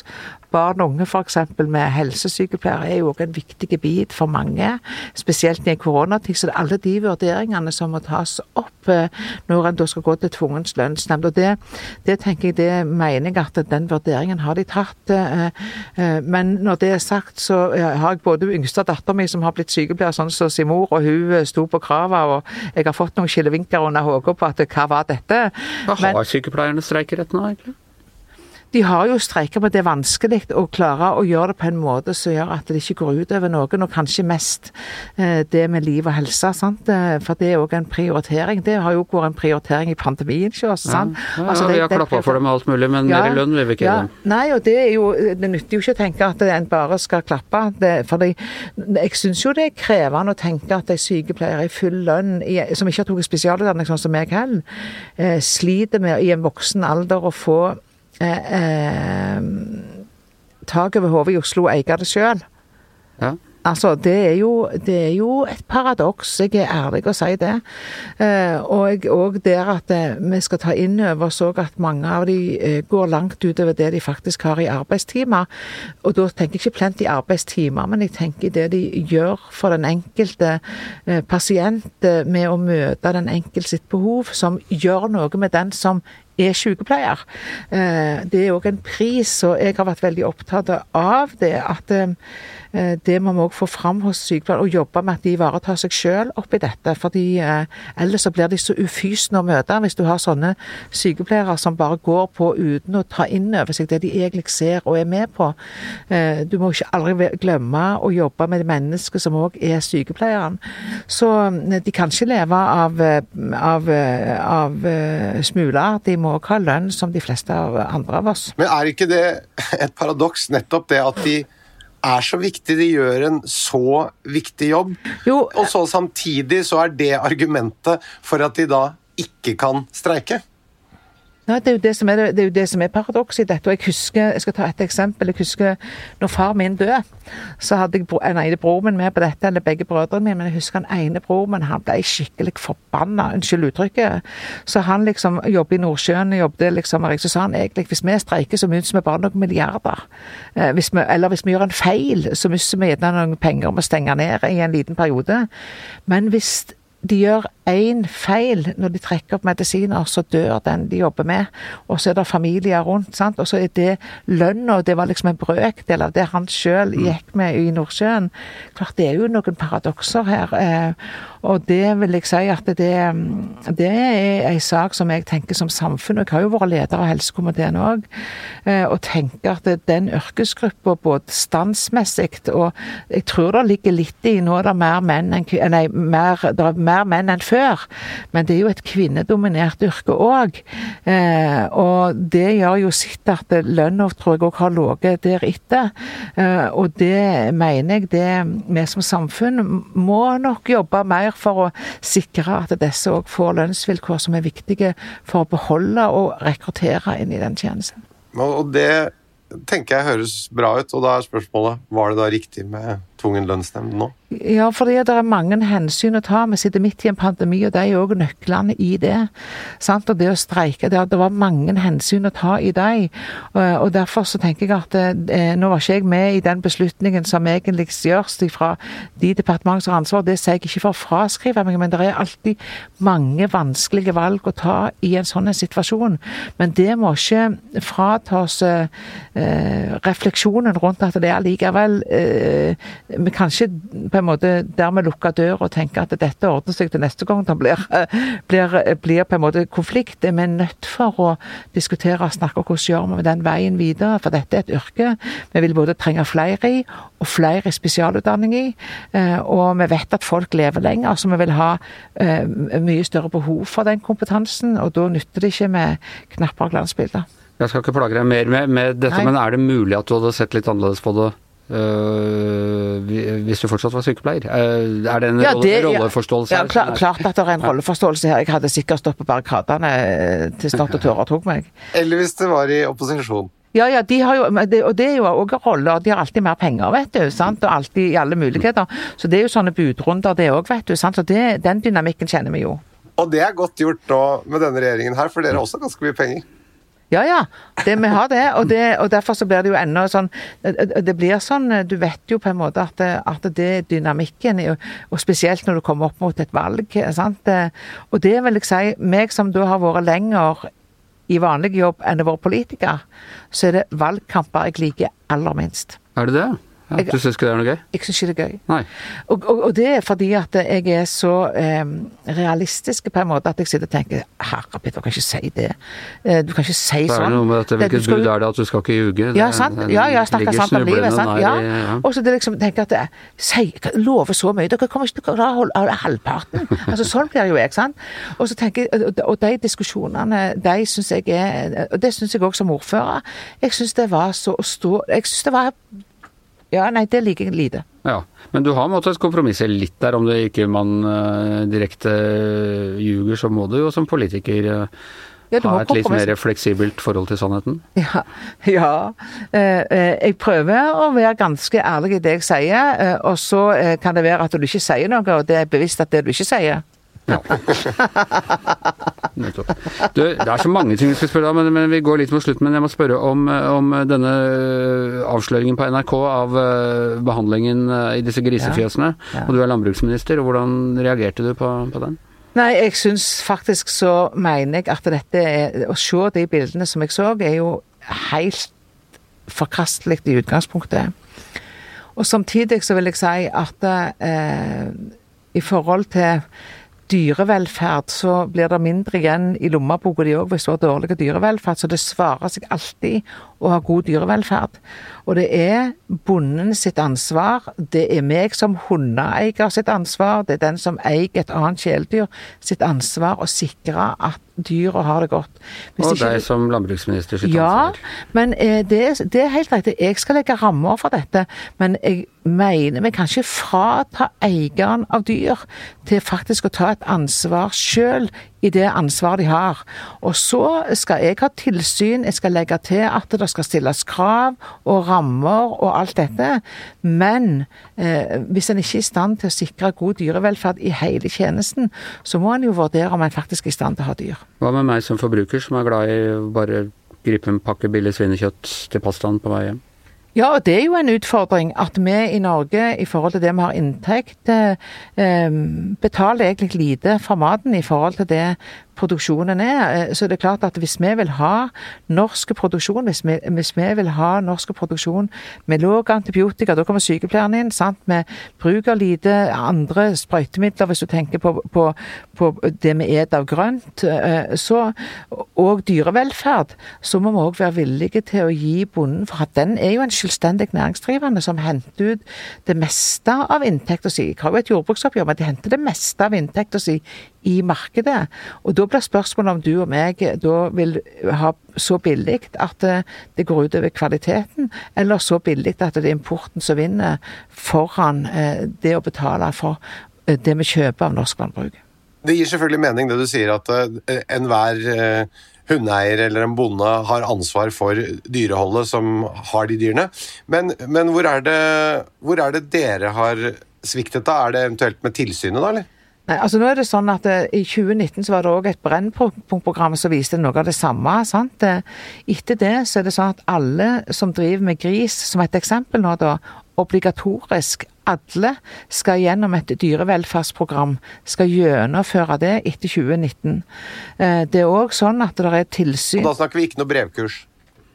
Speaker 3: barn og unge f.eks. med helsesykepleiere er jo også en viktig bit for mange. Spesielt i en koronatid. Så det er alle de vurderingene som må tas opp eh, når en da skal gå til tvungens lønnsnemnd. Og det, det tenker jeg, det mener jeg at den vurderingen har de tatt. eh, eh, Men når det er sagt, så har jeg både yngste datter mi som har blitt sykepleier, sånn som sin mor, og hun sto på krava, og jeg har fått noen skillevinker under hodet på at hva var dette?
Speaker 1: Hva
Speaker 3: Men-
Speaker 1: har sykepleierne streikerett nå, egentlig?
Speaker 3: De har jo streika, men det er vanskelig å klare å gjøre det på en måte som gjør at det ikke går ut over noen, og kanskje mest eh, det med liv og helse. Sant? Eh, For det er òg en prioritering. Det har jo vært en prioritering i pandemien. Ikke, også, sant?
Speaker 1: Ja,
Speaker 3: Altså,
Speaker 1: ja,
Speaker 3: det-
Speaker 1: vi har
Speaker 3: det-
Speaker 1: klappa for dem med alt mulig, men
Speaker 3: Ja,
Speaker 1: mer lønn vil vi ikke
Speaker 3: ja.
Speaker 1: dem.
Speaker 3: Nei, og det er jo Det nytter jo ikke å tenke at en bare skal klappe. Det, for jeg syns jo det er krevende å tenke at en sykepleier i full lønn, i, som ikke har tatt spesialutdanning sånn som jeg heller, eh, sliter med i en voksen alder å få eh, eh, tak over hodet i Oslo og eie det sjøl.
Speaker 1: Ja.
Speaker 3: Altså, det er, jo, det er jo et paradoks, jeg er ærlig å si det. og og òg der at eh, vi skal ta inn over oss at mange av de eh, går langt utover det de faktisk har i arbeidstimer. Og da tenker jeg ikke plent i arbeidstimer, men jeg tenker det de gjør for den enkelte eh, pasient eh, med å møte den enkelte sitt behov, som gjør noe med den som er sykepleier. Eh, Det er òg en pris, og jeg har vært veldig opptatt av det. At eh, det må vi òg få fram hos sykepleiere, og jobbe med at de ivaretar seg sjøl oppi dette. fordi eh, ellers så blir de så ufysende å møte hvis du har sånne sykepleiere som bare går på uten å ta inn over seg det de egentlig ser og er med på. Eh, Du må ikke aldri glemme å jobbe med det mennesket som òg er sykepleieren. Så eh, de kan ikke leve av, eh, av, eh, av eh, smuler. De må òg ha lønn som de fleste av andre av oss.
Speaker 2: Men er ikke det et paradoks, nettopp det at de er så viktig, de gjør en så viktig jobb,
Speaker 3: Jo,
Speaker 2: og så samtidig så er det argumentet for at de da ikke kan streike?
Speaker 3: Ja, det er jo det som er, det det som er paradokset i dette. Og jeg husker, jeg skal ta et eksempel. Jeg husker når far min døde, så hadde jeg en ene broren min med på dette, eller begge brødrene mine. Men jeg husker han ene broren min, han ble skikkelig forbanna, unnskyld uttrykket. Så han liksom jobbet i Nordsjøen, jobbet liksom, og så sa han egentlig hvis vi streiker, så mister vi bare noen milliarder. Eh, Hvis vi, eller hvis vi gjør en feil, så mister vi gjerne noen penger om å stenge ned i en liten periode. Men hvis de gjør én feil når de trekker opp medisiner, så dør den de jobber med. Og så er det familier rundt, sant? og så er det lønna, det var liksom en brøkdel av det han sjøl gikk med i Nordsjøen. Klart det er jo noen paradokser her. Eh, og det vil jeg si at det, det er en sak som jeg tenker som samfunn, og jeg har jo vært leder av helsekomiteen òg, og tenker at den yrkesgruppa både standsmessig og jeg tror det ligger litt i Nå er det mer menn enn nei, mer, det er mer menn enn før, men det er jo et kvinnedominert yrke òg. Eh, og det gjør jo sitt at lønna tror jeg òg har ligget deretter. Eh, og det mener jeg det vi som samfunn må nok jobbe mer for å sikre at disse òg får lønnsvilkår som er viktige for å beholde og rekruttere inn i den tjenesten.
Speaker 2: Og det tenker jeg høres bra ut, og da er spørsmålet var det da riktig med tvungen lønnsnemnd nå?
Speaker 3: Ja, fordi det er mange hensyn å ta. Vi sitter midt i en pandemi, og det er jo òg nøklene i det. Sant? Og det å streike, det, det var mange hensyn å ta i dem. Og, derfor så tenker jeg at eh, nå var ikke jeg med i den beslutningen som egentlig gjøres fra de departement som har ansvar. Det sier jeg ikke for å fraskrive meg, men det er alltid mange vanskelige valg å ta i en sånn situasjon. Men det må ikke fratas eh, eh, refleksjonen rundt at det er likevel eh, Vi kan ikke på en måte dermed lukke døra og tenke at dette ordner seg til neste gang det blir, blir, blir på en måte konflikt. Vi er nødt for å diskutere og snakke om hvordan vi gjør vi den veien videre, for dette er et yrke vi vil både trenge flere i, og flere i spesialutdanning i. Eh, og vi vet at folk lever lenger, så vi vil ha eh, mye større behov for den kompetansen, og da nytter det ikke med knapper og glansbilder.
Speaker 1: Jeg skal ikke plage deg mer med, med dette,
Speaker 3: Nei.
Speaker 1: men er det mulig at du hadde sett litt annerledes på det hvis du fortsatt var sykepleier? Eh, er det en
Speaker 3: Ja, det-
Speaker 1: rolleforståelse
Speaker 3: Ja,
Speaker 1: her?
Speaker 3: klar,
Speaker 1: er-
Speaker 3: klart at det er en rolleforståelse her. Jeg hadde sikkert stått på barrikadene eh, til snart og tørre tok meg.
Speaker 2: Eller hvis det var i opposisjon?
Speaker 3: Ja, ja, de har jo, og det er jo òg roller. De har alltid mer penger, vet du. sant? Og alltid i alle muligheter. Så det er jo sånne budrunder, det òg, vet du. sant? Så det, Den dynamikken kjenner vi jo.
Speaker 2: Og det er godt gjort nå med denne regjeringen her, for dere har også ganske mye penger.
Speaker 3: Ja, ja. Det, vi har det og, det. og derfor så blir det jo enda sånn Det det blir sånn Du vet jo på en måte at, at det er dynamikken, og spesielt når du kommer opp mot et valg. sant? Og det vil jeg si, meg som da har vært lenger i vanlig jobb enn å være politiker, så er det valgkamper jeg liker aller minst.
Speaker 1: Er det det? Ja, du syns ikke det er noe gøy?
Speaker 3: Jeg syns ikke det er gøy. Og, og, og det er fordi at jeg er så eh, realistisk på en måte at jeg sitter og tenker Herre Peter, du kan ikke si det. Eh, du kan ikke si
Speaker 1: Så er
Speaker 3: sånn.
Speaker 1: det noe med dette,
Speaker 3: Det-
Speaker 1: hvilket
Speaker 3: skal
Speaker 1: bud er det at du skal ikke ljuge?
Speaker 3: Ja,
Speaker 1: Det-
Speaker 3: sant.
Speaker 1: det
Speaker 3: Ja, ja, snakke sant om livet. Sant? Ja.
Speaker 1: ja.
Speaker 3: Og så det liksom tenker at det, si, lover så mye, dere kommer ikke til å klare halvparten. Altså Sånn blir jo jeg, sant. Og så tenker jeg, og- og de diskusjonene, de syns jeg er Og det syns jeg òg som ordfører. Jeg syns det var så å stå Jeg syns det var Ja, nei, det liker jeg lite.
Speaker 1: Ja, men du har måttet kompromisse litt der, om det ikke man eh, direkte ljuger, så må du jo som politiker eh,
Speaker 3: Ja,
Speaker 1: ha et litt mer fleksibelt forhold til sannheten?
Speaker 3: Ja. ja. Eh, eh, jeg prøver å være ganske ærlig i det jeg sier, eh, og så eh, kan det være at du ikke sier noe, og det er bevisst at det du ikke sier.
Speaker 1: Ja. Du, det er så mange ting vi skal spørre om, men, men vi går litt mot slutten. Men jeg må spørre om, om denne avsløringen på NRK av eh, behandlingen eh, i disse grisefjøsene.
Speaker 3: Ja.
Speaker 1: Og du er landbruksminister, og hvordan reagerte du på, på den?
Speaker 3: Nei, jeg syns faktisk så mener jeg at dette er Å se de bildene som jeg så, er jo helt forkastelig i utgangspunktet. Og samtidig så vil jeg si at eh, i forhold til dyrevelferd, så blir det mindre igjen i lommeboka di òg hvis du har dårlig dyrevelferd. Så det svarer seg alltid å ha god dyrevelferd. Og det er bonden sitt ansvar. Det er meg som hundeeier sitt ansvar. Det er den som eier et annet kjæledyr sitt ansvar å sikre at dyra har det godt. Hvis
Speaker 1: Og deg som landbruksminister sitt
Speaker 3: ja,
Speaker 1: ansvar.
Speaker 3: men eh, det, det er helt riktig. Jeg skal legge rammer for dette. Men jeg mener vi kan ikke frata eieren av dyr til faktisk å ta et ansvar sjøl i det ansvaret de har. Og så skal jeg ha tilsyn, jeg skal legge til at det skal stilles krav og rammer og alt dette. Men eh, hvis en ikke er i stand til å sikre god dyrevelferd i hele tjenesten, så må en jo vurdere om en faktisk er i stand til å ha dyr.
Speaker 1: Hva med meg som forbruker, som er glad i bare gripe en pakke billig svinekjøtt til pastaen på vei hjem?
Speaker 3: Ja, og det er jo en utfordring at vi i Norge, i forhold til det vi har inntekt, eh, eh, betaler egentlig lite for maten i forhold til det produksjonen er. Eh, Så det er klart at hvis vi vil ha norsk produksjon, hvis vi, hvis vi vil ha norsk produksjon med lav antibiotika, da kommer sykepleieren inn, sant, Vi bruker lite andre sprøytemidler, hvis du tenker på, på, på det vi et av grønt, eh, så, og dyrevelferd, så må vi òg være villige til å gi bonden, for at den er jo en selvstendig næringsdrivende som henter ut det meste av inntekta si. Jeg har jo et jordbruksoppgjør, men de henter det meste av inntekta si i markedet. Og da blir spørsmålet om du og meg da vil ha så billig at det, det går utover kvaliteten, eller så billig at det er importen som vinner foran eh, det å betale for eh, det vi kjøper av norsk landbruk.
Speaker 2: Det gir selvfølgelig mening det du sier, at eh, enhver eh, hundeeier eller en bonde har ansvar for dyreholdet som har de dyrene. Men, men hvor, er det, hvor er det dere har sviktet da? Er det eventuelt med tilsynet, da, eller?
Speaker 3: Nei, altså nå er det sånn at eh, I 2019 så var det òg et Brennpunktprogram som viste noe av det samme. sant? Eh, Etter det så er det sånn at alle som driver med gris, som et eksempel nå da, obligatorisk alle skal gjennom et dyrevelferdsprogram, skal gjennomføre det etter 2019. Eh, Det er òg sånn at det er tilsyn
Speaker 2: Og da snakker vi ikke noe brevkurs.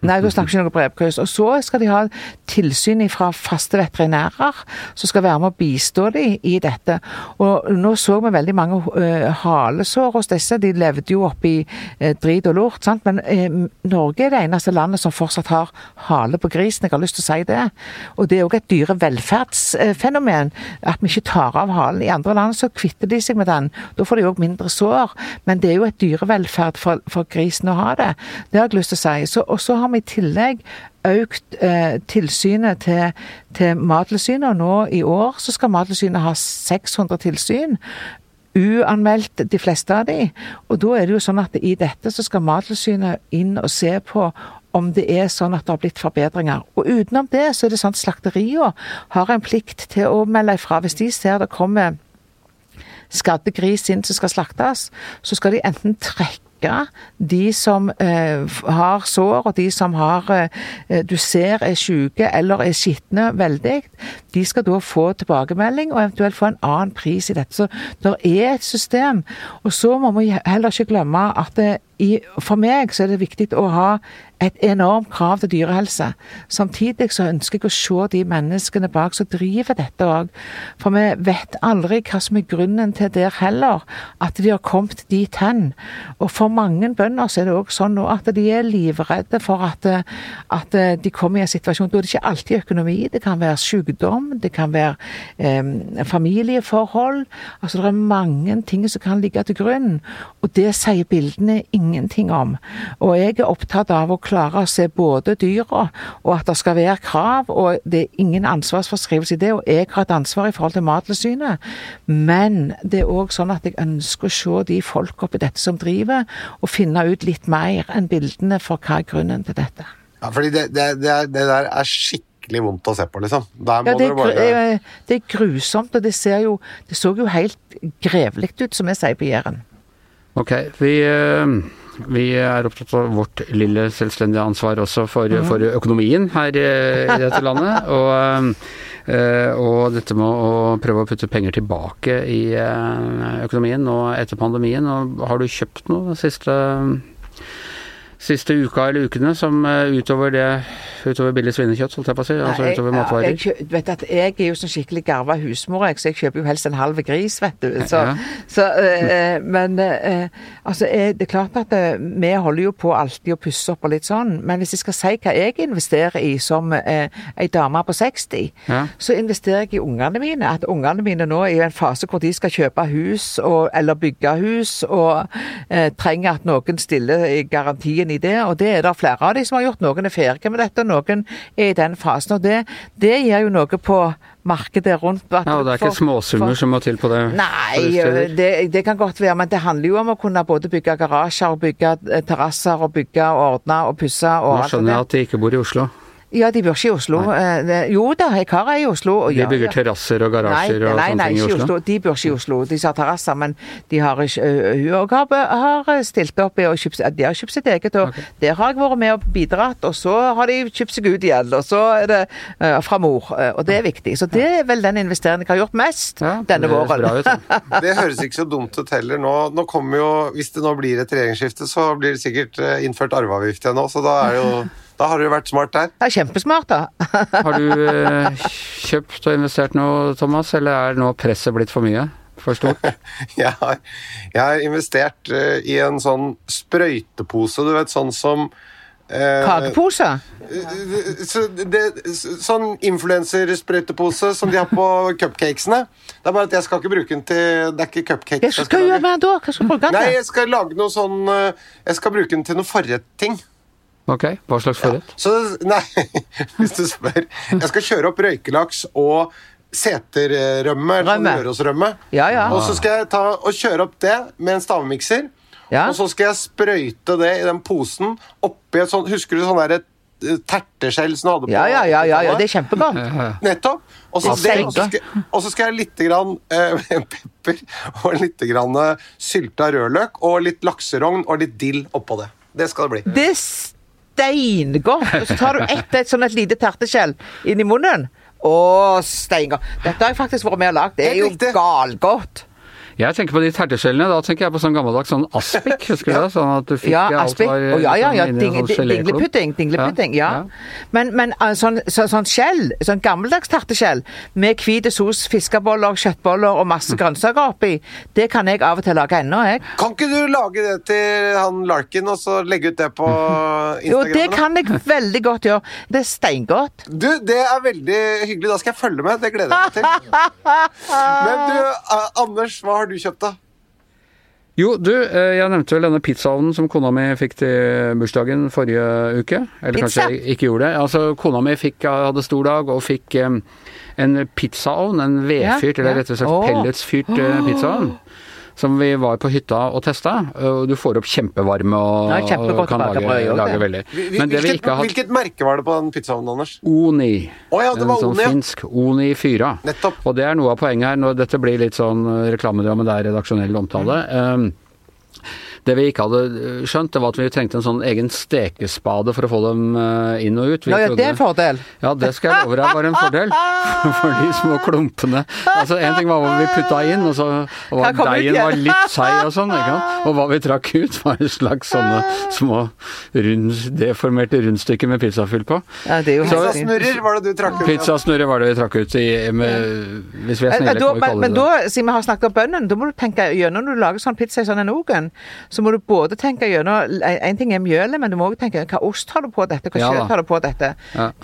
Speaker 3: Nei, da snakker vi ikke noe brevkryss. Og så skal de ha tilsyn fra faste veterinærer, som skal være med å bistå dem i dette. Og nå så vi veldig mange eh, halesår hos disse. De levde jo oppi uh, drit og lort, sant. Men eh, Norge er det eneste landet som fortsatt har hale på grisen. Jeg har lyst til å si det. Og det er òg et dyrevelferdsfenomen. At vi ikke tar av halen. I andre land så kvitter de seg med den. Da får de òg mindre sår. Men det er jo et dyrevelferd for, for grisen å ha det. Det har jeg lyst til å si. Så, og så har vi i tillegg økt eh, tilsynet til, til Mattilsynet, og nå i år så skal Mattilsynet ha 600 tilsyn. Uanmeldt, de fleste av de. Og da er det jo sånn at i dette så skal Mattilsynet inn og se på om det er sånn at det har blitt forbedringer. Og utenom det så er det sånn at slakteriene har en plikt til å melde ifra hvis de ser det kommer skadde gris inn som skal slaktes, så skal de enten trekke de som eh, har sår, og de som har eh, du ser er syke eller er skitne veldig, de skal da få tilbakemelding og eventuelt få en annen pris i dette. Så det er et system. Og så må vi heller ikke glemme at det, i, for meg så er det viktig å ha et enormt krav til dyrehelse. Samtidig så ønsker jeg å se de menneskene bak som driver dette òg. For vi vet aldri hva som er grunnen til det heller, at de har kommet dit hen. Og for mange bønder så er det òg sånn nå at de er livredde for at, at de kommer i en situasjon Da er det ikke alltid økonomi, det kan være sykdom, det kan være eh, familieforhold. Altså det er mange ting som kan ligge til grunn, og det sier bildene ingenting om. Og jeg er opptatt av å klare å se både dyra, og at det skal være krav, og det er ingen ansvarsforskrivelse i det, og jeg har et ansvar i forhold til Mattilsynet. Men det er òg sånn at jeg ønsker å se de folk oppi dette som driver, og finne ut litt mer enn bildene for hva er grunnen til dette.
Speaker 2: Ja, fordi det, det, det, det der er skikkelig vondt å se på, liksom. Der må
Speaker 3: Ja, det, er,
Speaker 2: dere bare
Speaker 3: eh, det er grusomt, og det ser jo Det så jo helt grevlig ut, som vi sier på Jæren.
Speaker 1: Ok, vi, eh, vi er opptatt av vårt lille selvstendige ansvar også for, for økonomien her eh, i dette landet. Og, eh, og dette med å prøve å putte penger tilbake i eh, økonomien nå etter pandemien. Og har du kjøpt noe siste, siste uka eller ukene som eh, utover det utover billig svinekjøtt, holdt jeg på å si? Altså utover matvarer?
Speaker 3: jeg, jeg, vet at jeg er jo sånn skikkelig garva husmor, jeg, så jeg kjøper jo helst en halv gris, vet du. Så,
Speaker 1: Ja.
Speaker 3: så, eh, men eh, altså, jeg, det er klart at eh, vi holder jo på alltid å pusse opp og litt sånn, men hvis jeg skal si hva jeg investerer i som ei dame på 60,
Speaker 1: Ja.
Speaker 3: så investerer jeg i ungene mine. At ungene mine nå er i en fase hvor de skal kjøpe hus og, eller bygge hus, og trenger at noen stiller i garantien i det. Og det er det flere av de som har gjort. Noen er ferdige med dette, noen er i den fasen. Og det, det gir jo noe på markedet rundt.
Speaker 1: Ja, og det er ikke
Speaker 3: for-
Speaker 1: småsummer
Speaker 3: for-
Speaker 1: som må til på det?
Speaker 3: Nei,
Speaker 1: på det
Speaker 3: det, kan godt være, men det handler jo om å kunne både bygge garasjer, og bygge eh, terrasser, og bygge og ordne og pusse. og
Speaker 1: Nå skjønner jeg at de ikke bor i Oslo.
Speaker 3: Ja, de bor ikke i Oslo. Nei. Jo da, jeg har ei i Oslo. og
Speaker 1: De bygger
Speaker 3: ja.
Speaker 1: terrasser og
Speaker 3: Nei,
Speaker 1: garasjer og
Speaker 3: nei,
Speaker 1: sånne
Speaker 3: nei,
Speaker 1: ting i
Speaker 3: ikke i
Speaker 1: Oslo?
Speaker 3: Oslo. De bor ikke i Oslo. De har terrasser, men de har ikke Hun òg har, har stilt opp i og kjøpt, de har kjøpt sitt eget, og
Speaker 1: okay.
Speaker 3: der har jeg vært med og bidratt. Og så har de kjøpt seg ut igjen, og så er det uh, fra mor. Og det er viktig. Så det er vel den investeringen jeg har gjort mest
Speaker 1: Ja,
Speaker 3: denne
Speaker 1: det
Speaker 3: våren.
Speaker 1: ut.
Speaker 2: Det høres ikke så dumt ut heller nå. Nå kommer jo, Hvis det nå blir et regjeringsskifte, så blir det sikkert eh, innført arveavgift igjen nå, så da, er det jo, da har du vært smart der.
Speaker 3: Det er kjempesmart, da.
Speaker 1: Har du eh, kjøpt og investert noe, Thomas, eller er nå presset blitt for mye? For stort?
Speaker 2: Jeg har, jeg har investert eh, i en sånn sprøytepose, du vet, sånn som eh,
Speaker 3: Kakepose.
Speaker 2: så det, sånn influensersprøytepose som de har på cupcakesene. Det er bare at jeg skal ikke bruke den til Det er ikke cupcakes. Jeg
Speaker 3: skal du gjøre med da? Hva skal du bruke den
Speaker 2: Nei, jeg skal lage noe sånn eh, Jeg skal bruke den til noe forretting.
Speaker 1: Ok, hva slags forrett?
Speaker 2: Så Nei, hvis du spør. Jeg skal kjøre opp røykelaks og seterrømme, sånn
Speaker 3: Rømme.
Speaker 2: Rørosrømme.
Speaker 3: Ja, ja.
Speaker 2: Og så skal jeg ta og kjøre opp det med en stavmikser.
Speaker 3: Ja.
Speaker 2: Og så skal jeg sprøyte det i den posen oppi et sånt Husker du sånn der et terteskjell som du hadde på
Speaker 3: Ja, ja, ja, ja, ja, det er
Speaker 2: 80-tallet?
Speaker 3: kjempegodt.
Speaker 2: Nettopp. Og så, det, og så skal, og så skal jeg litt grann, eh, pepper og litt grann eh, sylta rødløk og litt lakserogn og litt dill oppå det. Det skal det bli.
Speaker 3: Det steingodt. Og så tar du ett et sånn et lite terteskjell inn i munnen. Å, steingodt. Dette har jeg faktisk vært med og lagd. Det er jo galgodt.
Speaker 1: Jeg tenker på de terteskjellene. Da tenker jeg på sånn gammeldags sånn aspik, husker du det? Sånn at du fikk
Speaker 3: Ja,
Speaker 1: alt
Speaker 3: aspik.
Speaker 1: var
Speaker 3: oh, ja, ja, ja. Ding,
Speaker 1: sånn
Speaker 3: ding,
Speaker 1: geléklump.
Speaker 3: dinglepudding. Dinglepudding, ja.
Speaker 1: Ja.
Speaker 3: Men, men uh, sånn, så, sånn skjell, sånn gammeldags terteskjell med hvit sos, fiskeboller, kjøttboller og masse
Speaker 1: Mm.
Speaker 3: grønnsaker oppi, det kan jeg av og til lage ennå, jeg.
Speaker 2: Kan ikke du lage det til han Larkin og så legge ut det på Instagram?
Speaker 3: Jo, det kan jeg veldig godt gjøre. Det er steingodt.
Speaker 2: Du, det er veldig hyggelig. Da skal jeg følge med. Det gleder jeg meg til. Men du, eh, Anders, hva har du kjøpt, da?
Speaker 1: Jo, du, eh, jeg nevnte vel denne pizzaovnen som kona mi fikk til bursdagen forrige uke. Eller
Speaker 3: Pizza?
Speaker 1: kanskje jeg ikke gjorde det. Altså, kona mi fikk, hadde stor dag og fikk um, en pizzaovn, en vedfyrt,
Speaker 3: Ja,
Speaker 1: eller rett og slett
Speaker 3: oh.
Speaker 1: pelletsfyrt eh, pizzaovn. Som vi var på hytta og testa. Og du får opp kjempevarme og,
Speaker 3: Ja, kjempegodt
Speaker 1: kan lage,
Speaker 3: også,
Speaker 1: lage veldig. Men det vi ikke har hatt
Speaker 2: hvilket merke var det på den pizzaovnen, Anders?
Speaker 1: Oni.
Speaker 2: Å ja, det
Speaker 1: en
Speaker 2: var
Speaker 1: sånn
Speaker 2: Oni, ja.
Speaker 1: finsk Oni 4.
Speaker 2: Nettopp.
Speaker 1: Og det er noe av poenget her. Når dette blir litt sånn reklamedrama, det er redaksjonell omtale. Um, det vi ikke hadde eh, skjønt, det var at vi trengte en sånn egen stekespade for å få dem eh, inn og ut. Vi
Speaker 3: Ja, ja, det er en fordel.
Speaker 1: ja, det skal jeg love deg var en fordel. For de små klumpene. Altså, En ting var hva vi putta inn, og så
Speaker 3: ut
Speaker 1: deigen var litt seig og sånn. ikke sant? Og hva vi trakk ut, var en slags sånne små rund, deformerte rundstykker med pizzafyll på.
Speaker 3: Ja, det er jo så.
Speaker 2: Pizzasnurrer var det du trakk ut?
Speaker 1: Pizzasnurrer var det vi trakk ut i med, Hvis vi er
Speaker 3: Eh,
Speaker 1: snille, kan vi
Speaker 3: men,
Speaker 1: kalle det
Speaker 3: da, siden vi har snakket om bønnen, da må du tenke gjennom når du lager sånn pizza i sånn en ogen, så må du både tenke gjennom En ting er mjølet, men du må også tenke hva ost har du på dette, hva kjøtt har du på dette.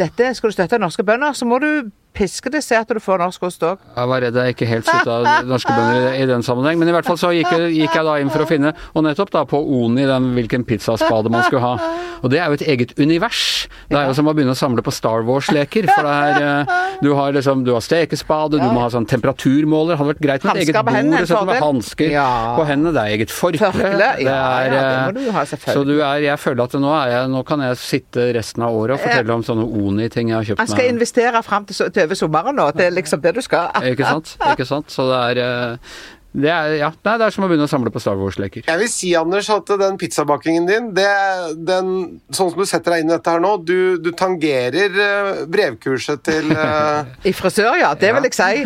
Speaker 3: Dette Skal du støtte norske bønder, så må du pisker det seg at du får norsk ost òg.
Speaker 1: Jeg var redd jeg ikke helt slutta norske bønder i den sammenheng, men i hvert fall så gikk jeg, gikk jeg da inn for å finne, og nettopp da på Oni, den, hvilken pizzaspade man skulle ha. Og det er jo et eget univers. Det er jo som å begynne å samle på Star Wars-leker. For det er eh, Du har liksom, du har stekespade, du må ha sånn temperaturmåler. Hadde vært greit med et eget bord, sånn med hansker
Speaker 3: Ja.
Speaker 1: på hendene. Det er eget forkle.
Speaker 3: Ja, ja,
Speaker 1: eh,
Speaker 3: du ha.
Speaker 1: Så du er, jeg føler at nå, er jeg, nå kan jeg sitte resten av året og fortelle om sånne Oni-ting jeg har kjøpt
Speaker 3: Han skal
Speaker 1: meg.
Speaker 3: investere fram til, så- til over sommeren nå. Det er liksom det du skal.
Speaker 1: Ikke sant? Ikke sant? Så det er eh, det er, ja, nei, det er som å begynne å samle på Star Wars-leker.
Speaker 2: Jeg vil si, Anders, at den pizzabakingen din, det, den, sånn som du setter deg inn i dette her nå, du, du tangerer eh, brevkurset til uh...
Speaker 3: I frisør, ja. Det vil jeg si.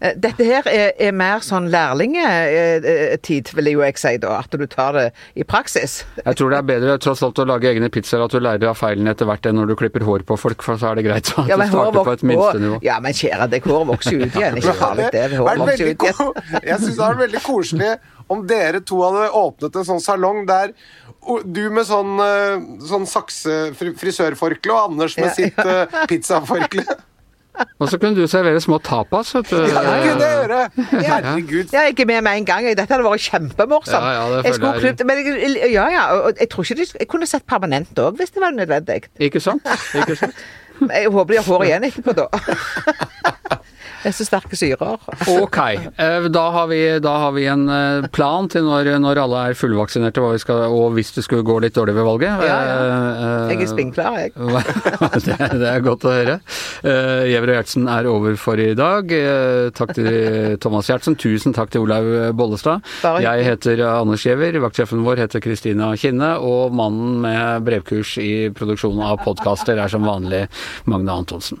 Speaker 3: Eh, Dette her er, er mer sånn lærlingetid, vil jeg jo jeg si da. At du tar det i praksis.
Speaker 1: Jeg tror det er bedre tross alt å lage egne pizzaer, at du lærer av feilene etter hvert enn når du klipper hår på folk, for så er det greit at
Speaker 3: Ja,
Speaker 1: du starter på et minstenivå.
Speaker 3: Ja, men kjære deg, håret vokser jo ut igjen. Ikke farlig, det. Håret vokser ut igjen.
Speaker 2: Jeg synes det hadde vært veldig koselig om dere to hadde åpnet en sånn salong der du med sånn, eh, sånn sakse-frisørforkle og Anders med
Speaker 3: Ja,
Speaker 2: sitt uh, pizzaforkle.
Speaker 1: Og så kunne du servere små tapas, vet du.
Speaker 2: Ja, det kunne jeg gjøre! Herregud.
Speaker 3: Ja, jeg er med med en gang. Dette hadde vært kjempemorsomt.
Speaker 1: Ja, ja, det
Speaker 3: jeg skulle klippet, men jeg, ja, ja, og jeg tror ikke de, jeg kunne sett permanent òg, hvis det var nødvendig.
Speaker 1: Ikke sant? Ikke sant?
Speaker 3: Jeg håper de har hår igjen etterpå, da. Det er så sterke syrer.
Speaker 1: Ok, eh, da har vi, da har vi en eh, plan til når, når alle er fullvaksinerte, skal, og hvis det skulle gå litt dårlig ved valget.
Speaker 3: Ja, ja.
Speaker 1: Eh,
Speaker 3: Jeg er spinnklar, jeg.
Speaker 1: det, det er godt å høre. Gjever og Gjertsen er over for i dag. Takk til Thomas Gjertsen. Tusen takk til Olaug Bollestad. Jeg heter Anders Giæver. Vaktsjefen vår heter Kristina Kinne. Og mannen med brevkurs i produksjon av podkaster er som vanlig Magne Antonsen.